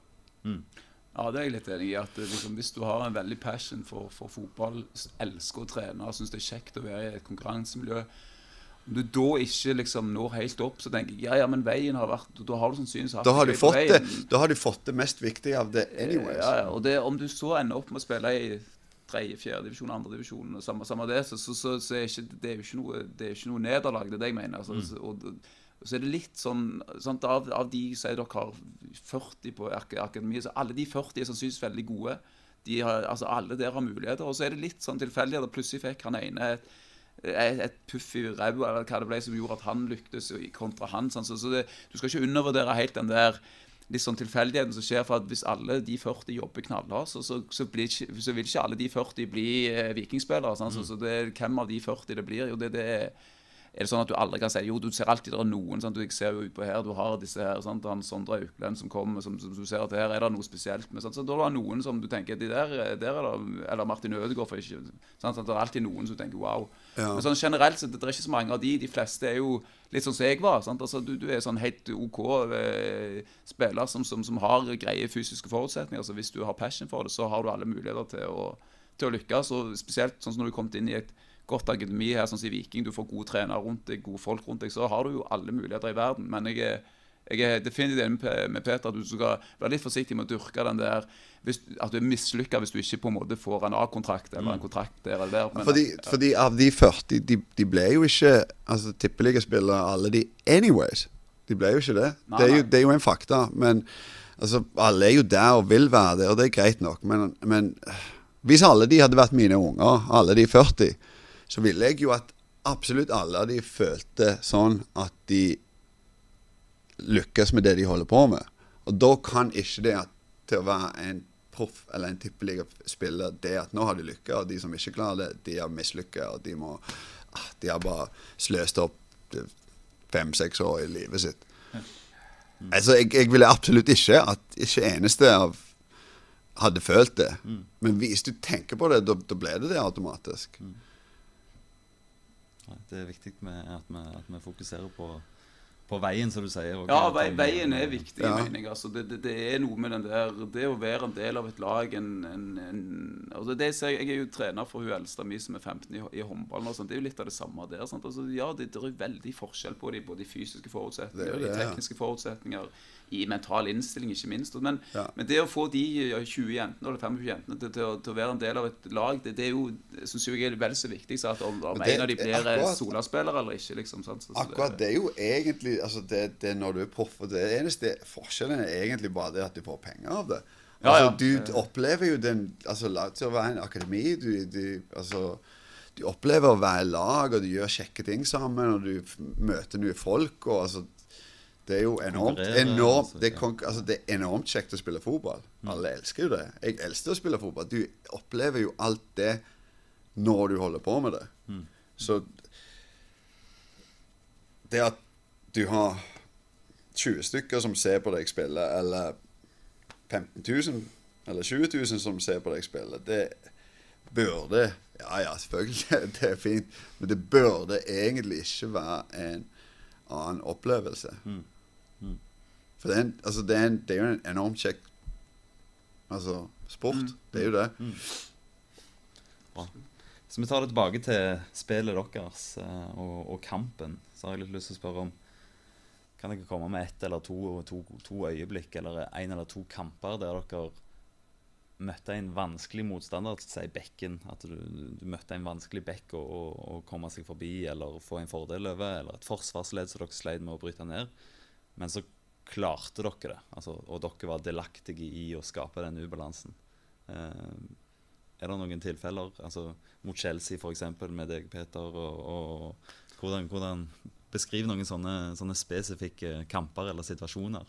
Ja, det er jeg litt enig i. at eh, liksom, Hvis du har en veldig passion for, for fotball, elsker å trene og syns det er kjekt å være i et konkurransemiljø Om du da ikke liksom når helt opp, så tenker jeg ja, ja, men veien har vært Da har du sannsynligvis hatt Da har, du fått veien. det, da har du fått det mest viktige av det anyways. Ja, ja, og det, om du så ender opp med å spille i tredje, fjerde divisjon, andre divisjon, og samme, samme det, så, så, så, så er ikke, det er jo ikke noe, det er ikke noe nederlag. Det er det jeg mener. Altså, så- og, og så er det litt sånn sant, av, av de sier dere har 40 på akademiet, så alle de 40 er sannsynligvis veldig gode. De har, altså Alle der har muligheter. Og så er det litt sånn tilfeldig at plutselig fikk han ene et, et, et puff i ræva eller hva det ble som gjorde at han lyktes i- kontra han. Sånn. Så, så det, du skal ikke undervurdere helt den der litt sånn tilfeldigheten som skjer. For at hvis alle de 40 jobber knallhardt, så, så, så, så vil ikke alle de 40 bli eh, vikingspillere. sant? Så, så det, hvem av de 40 det blir, jo det, det er er det sånn at du aldri kan si Jo, du ser alltid det er noen. Sant? Du jeg ser jo utpå her, du har disse her. Sant? Han Sondre Auklend som kommer, som, som du ser at her er det noe spesielt med. Sant? Så da er det noen som du tenker de der, der er det, Eller Martin Ødegaard, for ikke sant? Det er alltid noen som du tenker wow. Ja. Men sånn generelt så det er ikke så mange av de. De fleste er jo litt sånn som jeg var. Altså, du, du er sånn helt OK eh, spiller som, som, som har greie fysiske forutsetninger. Så hvis du har passion for det, så har du alle muligheter til å, til å lykkes. Og spesielt sånn som når du er kommet inn i et godt akademi her, sånn som i Viking, du får gode trenere rundt deg, gode folk rundt deg, så har du jo alle muligheter i verden. Men jeg er, jeg er definitivt enig med Peter at du skal være litt forsiktig med å dyrke den der hvis, At du er mislykka hvis du ikke på en måte får en A-kontrakt eller en kontrakt der eller der. Men, Fordi, fordi av de 40 de, de ble jo ikke altså, tippeligaspillere, alle de anyways. De ble jo ikke det. Nei, det, er jo, det er jo en fakta. Men altså, alle er jo der og vil være det, og det er greit nok. Men, men hvis alle de hadde vært mine unger, alle de 40, så ville jeg jo at absolutt alle de følte sånn at de lykkes med det de holder på med. Og da kan ikke det at, til å være en proff eller en tippeligaspiller, det at nå har de lykka, og de som ikke klarer det, de har mislykka, og de må ah, De har bare sløst opp fem-seks år i livet sitt. Altså, jeg, jeg ville absolutt ikke at ikke eneste av hadde følt det. Men hvis du tenker på det, da da ble det det automatisk. Det er viktig med at, vi, at vi fokuserer på, på veien, som du sier. Ja, vei, veien er viktig, Ja. mener jeg. Altså, det, det, det er noe med den der Det å være en del av et lag en, en, en, altså det ser jeg, jeg er jo trener for hun eldste mi som er 15 i, i håndballen. og sånt. Det er jo litt av det samme der. Sant? Altså, ja, det, det er veldig forskjell på de, både de fysiske forutsetninger Det er og de det, ja. tekniske forutsetninger. I mental innstilling, ikke minst. Men, Ja. men det å få de 20 jentene eller 25 jentene til, til, til å være en del av et lag, det, det er jo, synes jeg er vel så viktig så at om, om det- en av de blir solaspillere eller ikke. liksom sant? Så, så Akkurat det er jo egentlig altså det, det når du er proff. og Det eneste forskjellen er egentlig bare det at du får penger av det. Ja, Altså, ja. Du opplever jo den altså la til å være en akademi. Du, du, altså, du opplever å være i lag, og du gjør kjekke ting sammen, og du møter nye folk. og altså det er jo enormt, enormt, altså, det, er altså, det er enormt kjekt å spille fotball. Alle elsker jo det. Jeg elsker å spille fotball. Du opplever jo alt det når du holder på med det. Så det at du har 20 stykker som ser på deg spille, eller 15 000 eller 20 000 som ser på deg spille, det burde Ja, ja, selvfølgelig, det er fint, men det burde egentlig ikke være en annen opplevelse. For det er, en, altså det, er en, det er jo en enormt kjekk altså, sport. Det er jo det. Bra. Så vi tar det tilbake til spillet deres eh, og, og kampen. Så har jeg litt lyst til å spørre om Kan dere komme med ett eller to, to, to øyeblikk eller en eller to kamper der dere møtte en vanskelig motstander, si bekken, at du, du møtte en vanskelig bekk å å- å komme seg forbi eller få en fordel over, eller et forsvarsledd som dere sleit med å bryte ned, men så klarte dere det, altså, og dere var delaktige i å skape den ubalansen. Eh, er det noen tilfeller, altså mot Chelsea f.eks., med deg, Peter, og, og hvordan, hvordan Beskriv noen sånne, sånne spesifikke kamper eller situasjoner.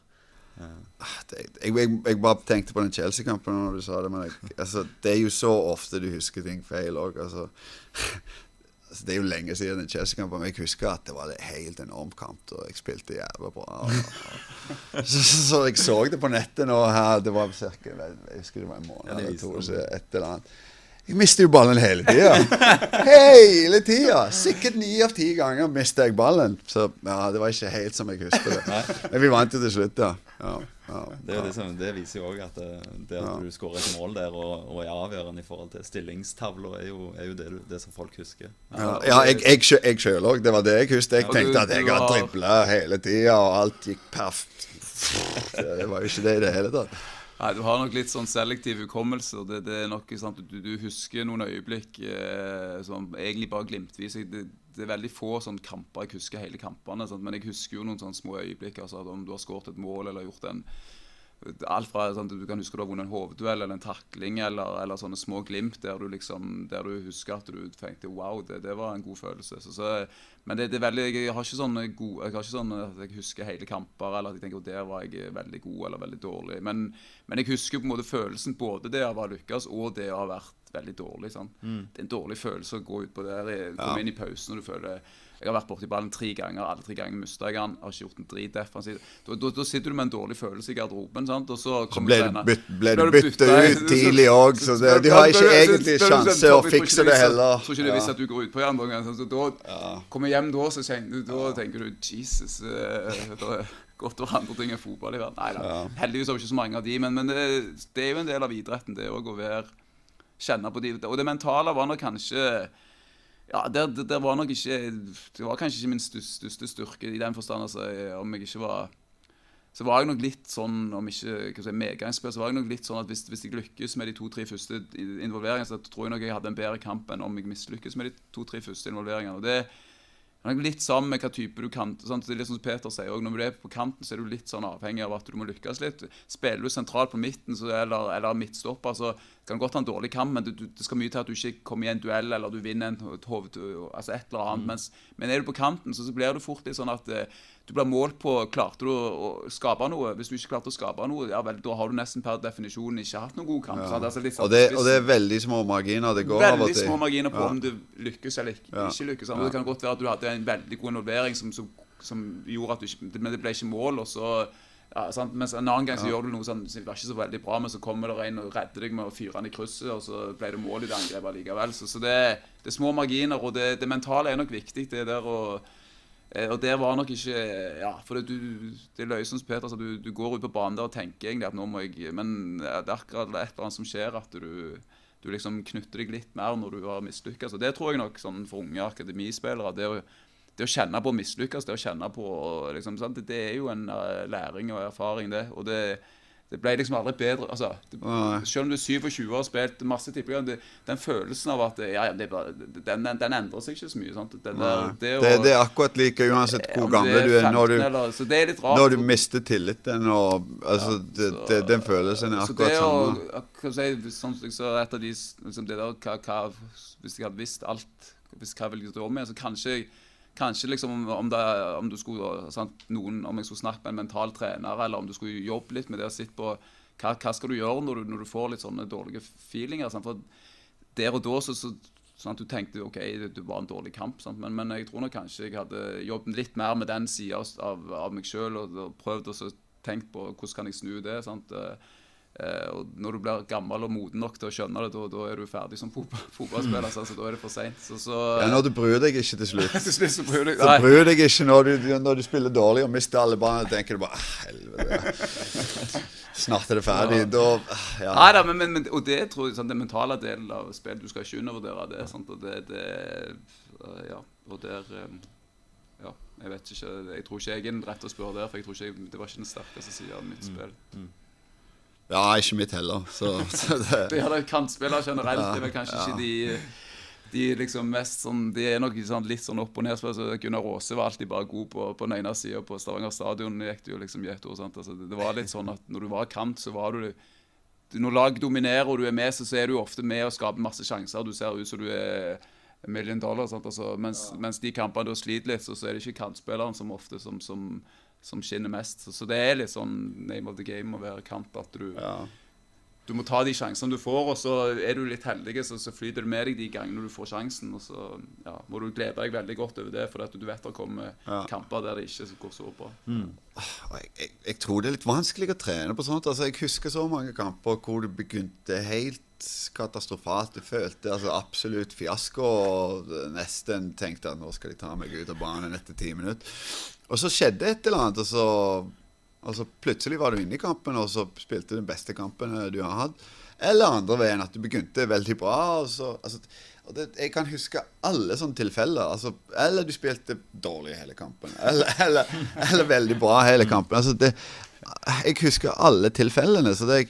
Det, jeg, jeg, jeg, bare tenkte på den Chelsea-kampen når du sa det. Men jeg, altså, det er jo så ofte du husker ting feil òg. Altså, altså, det er jo lenge siden den Chelsea-kampen, men jeg husker at det var en helt enorm kamp. Og jeg spilte jævla bra. Og, så, så, så, jeg så det på nettet nå her. Det var cirka, jeg husker det var en måned eller to. Så et eller annet. Jeg mister jo ballen hele tida. hele tida! Sikkert ni av ti ganger mister jeg ballen. Så ja, det var ikke helt som jeg husker det. Men vi vant jo til slutt, ja. ja, ja det, det, liksom, det, viser jo òg at det, det at du skårer et mål der og, og, er avgjørende i forhold til stillingstavla, er jo, er jo det, det, som folk husker. Ja, jeg, jeg, jeg sjøl òg. Det var det jeg husket. Jeg tenkte at jeg har dribla hele tida, og alt gikk perfekt. Det var jo ikke det i det hele tatt. Nei, Du har nok litt sånn selektiv hukommelse. Det, det er nok sant, du, du husker noen øyeblikk eh, som egentlig bare glimtvis. Det, det, er veldig få sånn kamper jeg husker hele kampene. Sant? Men jeg husker jo noen sånne små øyeblikk. Altså, om du har skåret et mål eller gjort en Alt fra sånn, du kan huske du har vunnet en hovedduell eller en takling eller, eller, sånne små glimt der du liksom, der du husker at du tenkte wow, det, det var en god følelse. Så, så, men det, det, er veldig, jeg har ikke sånne gode, jeg har ikke sånn at jeg husker hele kamper eller at jeg tenker at der var jeg veldig god eller veldig dårlig. Men, men jeg husker på en måte følelsen både det å ha lykkes og det å ha vært veldig dårlig. Mm. Det er en dårlig følelse å gå ut på der, komme ja. inn i pausen og du føler jeg har vært borti ballen tre ganger. Alle tre ganger mista jeg den. Har ikke gjort en drit defensivt. Da, da, da, sitter du med en dårlig følelse i garderoben. sant? Og så, så ble, du byt, ble du bytta ut tidlig òg, så det, de har ikke egentlig sjanse å fikse det heller. Tror ikke det visste at du går utpå igjen. Så da kommer hjem da, så tenker, da tenker du Jesus uh, er Godt over andre ting enn fotball i verden. Nei da. Heldigvis har vi ikke så mange av de, men, men det, det, er jo en del av idretten, det òg, å være Kjenne på de Og det mentale var nok kanskje ja, det, det, var nok ikke Det var kanskje ikke min største styrke i den forstand. Altså, om jeg ikke var Så var jeg nok litt sånn, om ikke si, medgangsspill, så var jeg nok litt sånn at hvis, hvis jeg lykkes med de to-tre første involveringene, så tror jeg nok jeg hadde en bedre kamp enn om jeg mislykkes med de to-tre første involveringene. og det det er litt sammen med hva type du kan. Sant? Det er litt som Peter sier, også, Når du er på kanten, så er du litt sånn avhengig av at du må lykkes litt. Spiller du sentralt på midten så, eller, eller midtstopper, så kan du godt ha en dårlig kamp, men du, du, det skal mye til at du ikke kommer i en duell eller du vinner en hoved, altså et eller annet. Mm. Mens, men er du på kanten, så, så blir det fort litt sånn at eh, du blir målt på klarte du å, skape noe. Hvis du ikke klarte å skape noe, ja vel, da har du nesten per definisjon ikke hatt noen god kamp. Ja. Altså, sånn, og, det, og, det, er veldig små marginer. det går Veldig små marginer på ja. om du lykkes eller ikke, ikke lykkes. Det kan godt være at du hadde en veldig god involvering som, som, som gjorde at du ikke Men det ble ikke mål, og så ja, sant? Mens en annen gang så gjør du noe sånn, som var ikke så veldig bra, men så kommer det en og redder deg med å fyre han i krysset, og så ble det mål i det angrepet likevel. Så, så det, det, er små marginer, og det, det mentale er nok viktig. det der å og det var nok ikke Ja, for det, du, det er løsens Peter, så du, du, går ut på banen der og tenker egentlig at nå må jeg Men det er akkurat et eller annet som skjer, at du, du liksom knytter deg litt mer når du har mislykkes. Og det tror jeg nok sånn for unge akademispillere. Det å, det å kjenne på å mislykkes, det å kjenne på liksom, det, er jo en uh, læring og erfaring, det. Og det, det ble liksom aldri bedre. altså, det, Selv om du er 27 år og har spilt masse tippeganger, den følelsen av at ja, ja, den, den, den, endrer seg ikke så mye. Der, det, det, det, er akkurat like uansett hvor gammel du er. Når du, eller, når du mister tilliten og altså, ja, Den følelsen er akkurat samme. Så det si, sånn, så et av de, liksom det der, hva, hva, Hvis jeg hadde visst alt, hvis hva ville jeg gjøre med, så kanskje jeg Kanskje liksom om, det, om, skulle, sant, noen, om jeg skulle snakke med en mental trener, eller om du skulle jobbe litt med det og sitte på hva, hva, skal du gjøre når du, når du, får litt sånne dårlige feelinger. Sant? For der og da så, så sånn at du tenkte ok, det, var en dårlig kamp. Men, men, jeg tror nok kanskje jeg hadde jobbet litt mer med den sida av, av, meg sjøl og, og, prøvd å tenke på hvordan kan jeg snu det. sant? Eh, og når du blir gammel og moden nok til å skjønne det, da, er du ferdig som fotballspiller. Så altså, da er det for seint. Ja, når du bryr deg ikke til slutt. til slutt så bryr du deg Så bryr deg ikke når du, når du spiller dårlig og mister alle. Da tenker du bare «Ah, helvete. Snart er det ferdig. Da, ah, ja. Nei da, men, men, og det tror jeg, sånn, den mentale delen av spillet Du skal ikke undervurdere det. Sant? Og det, det Ja, og der ja, jeg vet ikke Jeg tror ikke jeg er den rette å spørre der, for jeg tror ikke det var ikke den sterkeste sida av mitt mm, spill. Mm. Ja, ikke mitt heller. Så, så det, det er kantspillere generelt. Ja, det er vel kanskje ja. ikke de de liksom mest sånn, de er nok sånn, litt sånn opp og ned. Så Gunnar Aase var alltid bare god på, på den ene sida. På Stavanger stadion gikk det jo liksom i ett år. Altså, det, det, var litt sånn at når du var kant, så var du Når lag dominerer og du er med, så, så er du ofte med og skaper masse sjanser. Du ser ut som du er million dollar. Altså, mens, ja. mens, de kampene da sliter litt, så, så, er det ikke kantspilleren som ofte som, som, som skinner mest. Så, så, det er litt sånn name of the game å være kamp At du, ja. du må ta de sjansene du får, og så er du litt heldig, så, så flyter det med deg de gangene du får sjansen. Og så ja, må du glede deg veldig godt over det, for at du vet det kommer ja. kamper der det ikke går så bra. Mm. Jeg, jeg, jeg, tror det er litt vanskelig å trene på sånt. Altså, jeg husker så mange kamper hvor du begynte helt katastrofalt. Jeg følte altså absolutt fiasko. Og nesten tenkte at nå skal de ta meg ut av banen etter ti minutter. Og så skjedde et eller annet, og så, og så plutselig var du inne i kampen, og så spilte du den beste kampen du har hatt. Eller andre veien, at du begynte veldig bra. og så, altså, og det, jeg kan huske alle sånne tilfeller. Altså, eller du spilte dårlig hele kampen. Eller, eller, eller veldig bra hele kampen. Altså, det, jeg husker alle tilfellene. Så det,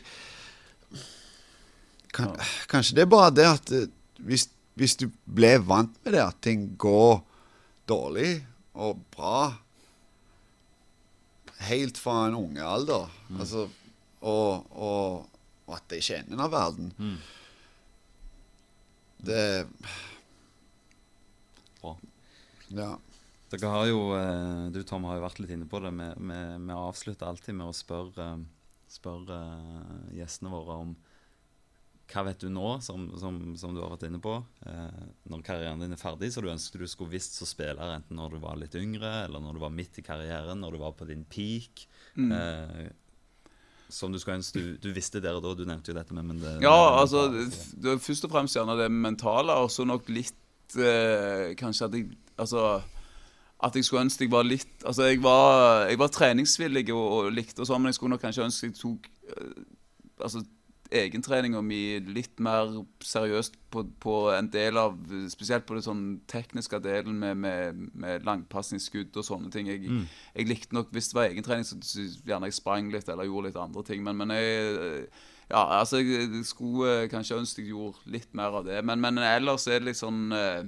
kan, kanskje det er bare det at eh, hvis, hvis, du ble vant med det, at ting går dårlig og bra helt fra en unge alder, mm. altså, og, og, og, at det ikke er enden av verden mm. Det Bra. Ja. Dere har jo, eh, Du Tom har jo vært litt inne på det. Vi avslutter alltid med å spørre, spørre gjestene våre om hva vet du nå, som, som, som du har vært inne på, eh, når karrieren din er ferdig, så du ønsker du skulle visst som spiller enten når du var litt yngre, eller når du var midt i karrieren, når du var på din peak. Mm. Eh, som du skulle ønske du, du, visste der og da. Du nevnte jo dette med men det, Ja, altså, det først og fremst gjerne det mentale, og så nok litt eh, Kanskje at jeg Altså at jeg skulle ønske jeg var litt Altså, jeg var, jeg var treningsvillig og, og likte og sånn, men jeg skulle nok kanskje ønske jeg tok uh, Altså egentreninga mi litt mer seriøst på, på, en del av Spesielt på det sånn tekniske delen med, med, med langpasningsskudd og sånne ting. Jeg, mm. jeg, likte nok, Hvis det var egentrening, så, så gjerne jeg sprang litt eller gjorde litt andre ting. Men, men jeg ja, altså jeg skulle kanskje ønske jeg gjorde litt mer av det. Men, men ellers er det litt sånn eh,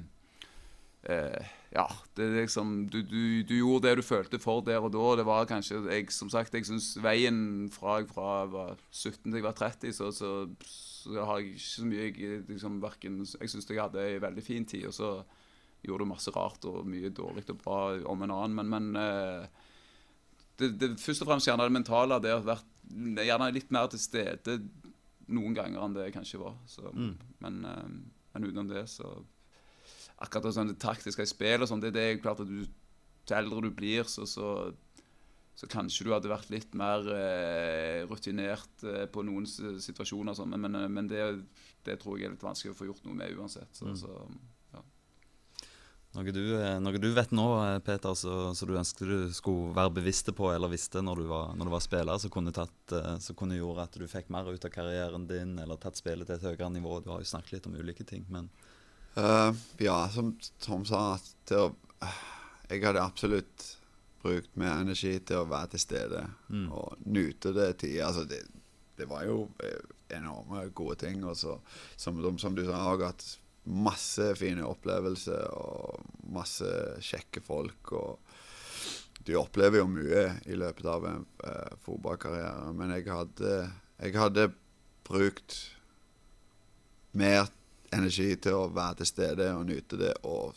eh, ja, det er liksom du, du, du, gjorde det du følte for der og da. Det var kanskje jeg, Som sagt, jeg syns veien fra jeg fra var 17 til jeg var 30, så, så, så har jeg ikke så mye Jeg liksom verken Jeg syns jeg hadde en veldig fin tid, og så gjorde du masse rart og mye dårlig og bra om en annen, men, men eh, det, det, først og fremst gjerne det mentale. Det har vært gjerne litt mer til stede noen ganger enn det jeg kanskje var. Så, mm. men, eh, men utenom det, så akkurat sånn det taktiske i spillet og sånn, det, det, er klart at du, til eldre du blir, så, så, så, kanskje du hadde vært litt mer eh, rutinert eh, på noen situasjoner. Sånn, men, men, men det, det, tror jeg er litt vanskelig å få gjort noe med uansett. Så, mm. ja. Noe du, eh, noe du, vet nå, eh, Peter, så, så, du ønsket du skulle være bevisste på eller visste når du var, når du var spiller, så kunne, tatt, eh, så kunne gjøre at du fikk mer ut av karrieren din, eller tatt spillet til et høyere nivå. Du har jo snakket litt om ulike ting. men... Uh, ja, som Tom sa, å, jeg hadde absolutt brukt mer energi til å være til stede mm. og nyte det tida. Altså, det, det, var jo eh, enorme gode ting. Og så, som, som, du sa, har hatt masse fine opplevelser og masse kjekke folk. og Du opplever jo mye i løpet av en uh, fotballkarriere, men jeg hadde, jeg hadde brukt mer energi til å være til stede og nyte det, og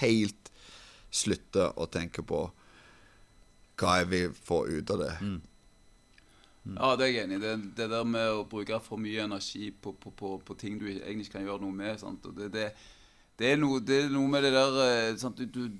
helt slutte å tenke på hva jeg vil få ut av det. Mm. Mm. Ja, det er jeg enig i. Det, det, der med å bruke for mye energi på, på, på, på ting du egentlig ikke kan gjøre noe med. Det, det, det, er noe, det, er noe, med det der eh, sant? Du, du,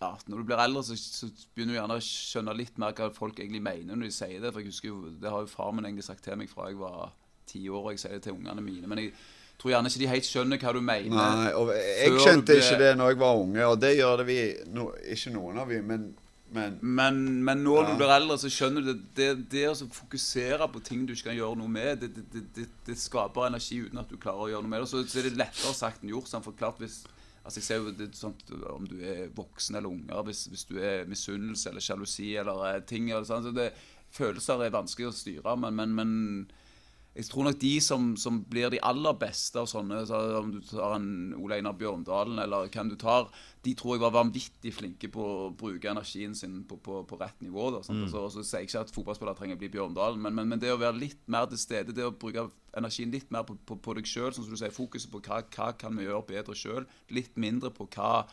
ja, Når du blir eldre, så, så, begynner du gjerne å skjønne litt mer hva folk egentlig mener når de sier det. For jeg husker jo, Det har jo far min egentlig sagt til meg fra jeg var ti år, og jeg sier det til ungene mine. Men jeg tror gjerne ikke de helt skjønner hva du mener. Nei, og Jeg skjønte ble... ikke det når jeg var unge, og det gjør det vi no, Ikke noen av vi, men men, men, men når ja. du blir eldre, så skjønner du det. Det, det å fokusere på ting du ikke kan gjøre noe med, det, det, det, skaper energi uten at du klarer å gjøre noe med det. Så, så er det lettere sagt enn gjort. Sånn, for klart hvis Altså jeg ser jo det sånn, Om du er voksen eller unger, hvis, hvis du er misunnelse eller sjalusi eller ting eller sånn, så det, Følelser er vanskelig å styre, men, men, men jeg tror nok de som, som, blir de aller beste av sånne, så om du tar en Ole Einar Bjørndalen eller hvem du tar, de tror jeg var vanvittig flinke på å bruke energien sin på, på, på rett nivå. Da, mm. altså, så sier jeg ikke at fotballspillere trenger å bli Bjørndalen, men, men, men, det å være litt mer til stede, det å bruke energien litt mer på, på deg sjøl, som du sier, fokuset på hva, hva kan vi gjøre bedre sjøl, litt mindre på hva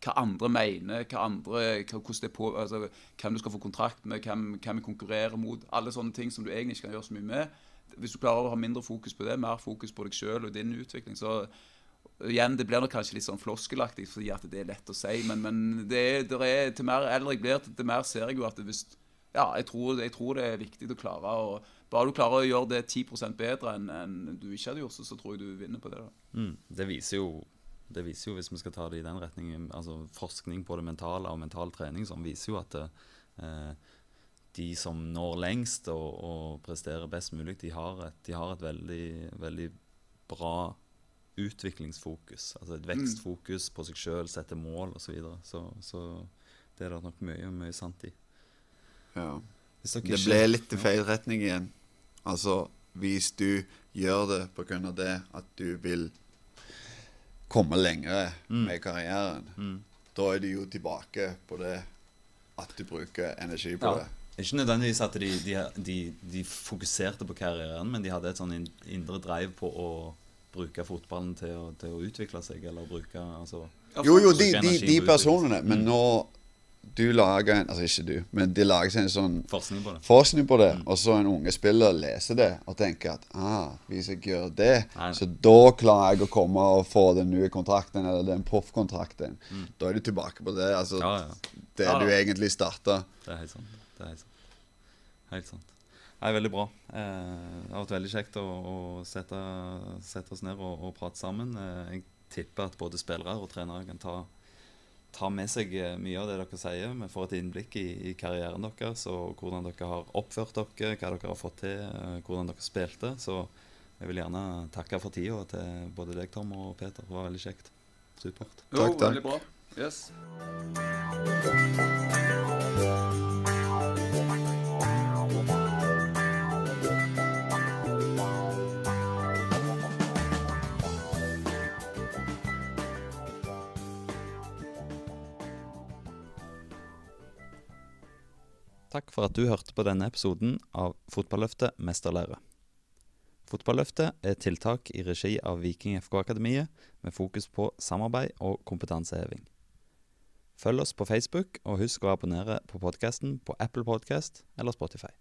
hva andre mener, hva andre, hva, på, altså, hvem du skal få kontrakt med, hvem, hvem vi konkurrerer mot. Alle sånne ting som du egentlig ikke kan gjøre så mye med hvis du klarer å ha mindre fokus på det, mer fokus på deg sjøl og din utvikling, så igjen, Det blir nok kanskje litt sånn floskelaktig fordi at det er lett å si, men, men det, det er, til mer eldre jeg blir, til mer ser jeg jo at hvis, ja, jeg tror, jeg tror, det er viktig å klare å Bare du klarer å gjøre det 10% bedre enn, enn du ikke hadde gjort, så, så tror jeg du vinner på det. Mm, det viser jo det viser jo, hvis vi skal ta det i den retningen, altså forskning på det mentale og mental trening som viser jo at eh, de som når lengst og, og presterer best mulig, de har et, de har et veldig, veldig, bra utviklingsfokus. Altså et vekstfokus på seg sjøl, sette mål osv. Så, videre. så Så det er det nok mye, mye sant i. Ja. Det ble litt i feil retning igjen. Altså, hvis du gjør det pga. det at du vil komme lenger mm. med karrieren, mm. da er du jo tilbake på det at du bruker energi på ja. det. Ikke nødvendigvis at de, de, de, de, fokuserte på karrieren, men de hadde et sånn indre drive på å bruke fotballen til å, til å utvikle seg, eller bruke altså, Jo, jo, de, de personene. Men mm. nå du lager en Altså ikke du, men de lager seg en sånn forskning på det, forskning på det mm. og så en unge spiller leser det og tenker at ah, hvis jeg gjør det, Nei. så da klarer jeg å komme og få den nye kontrakten eller den proffkontrakten. Mm. Da er du tilbake på det. Altså ja, ja. det ja, du egentlig starta. Det er helt sant. Det er helt sant. Helt sant. Nei, veldig bra. Eh, det har vært veldig kjekt å, å sette, sette, oss ned og, og prate sammen. Eh, jeg tipper at både spillere og trenere kan ta, ta, med seg eh, mye av det dere sier. Vi får et innblikk i, i karrieren deres og hvordan dere har oppført dere, hva dere har fått til, eh, hvordan dere spilte. Så jeg vil gjerne takke for tida til både deg, Tom og Peter. Det var veldig kjekt. Supert. Jo, takk, takk. veldig bra. Yes. Takk for at du hørte på denne episoden av Fotballøftet mesterlære. Fotballøftet er tiltak i regi av Viking FK-akademiet med fokus på samarbeid og kompetanseheving. Følg oss på Facebook, og husk å abonnere på podkasten på Apple Podcast eller Spotify.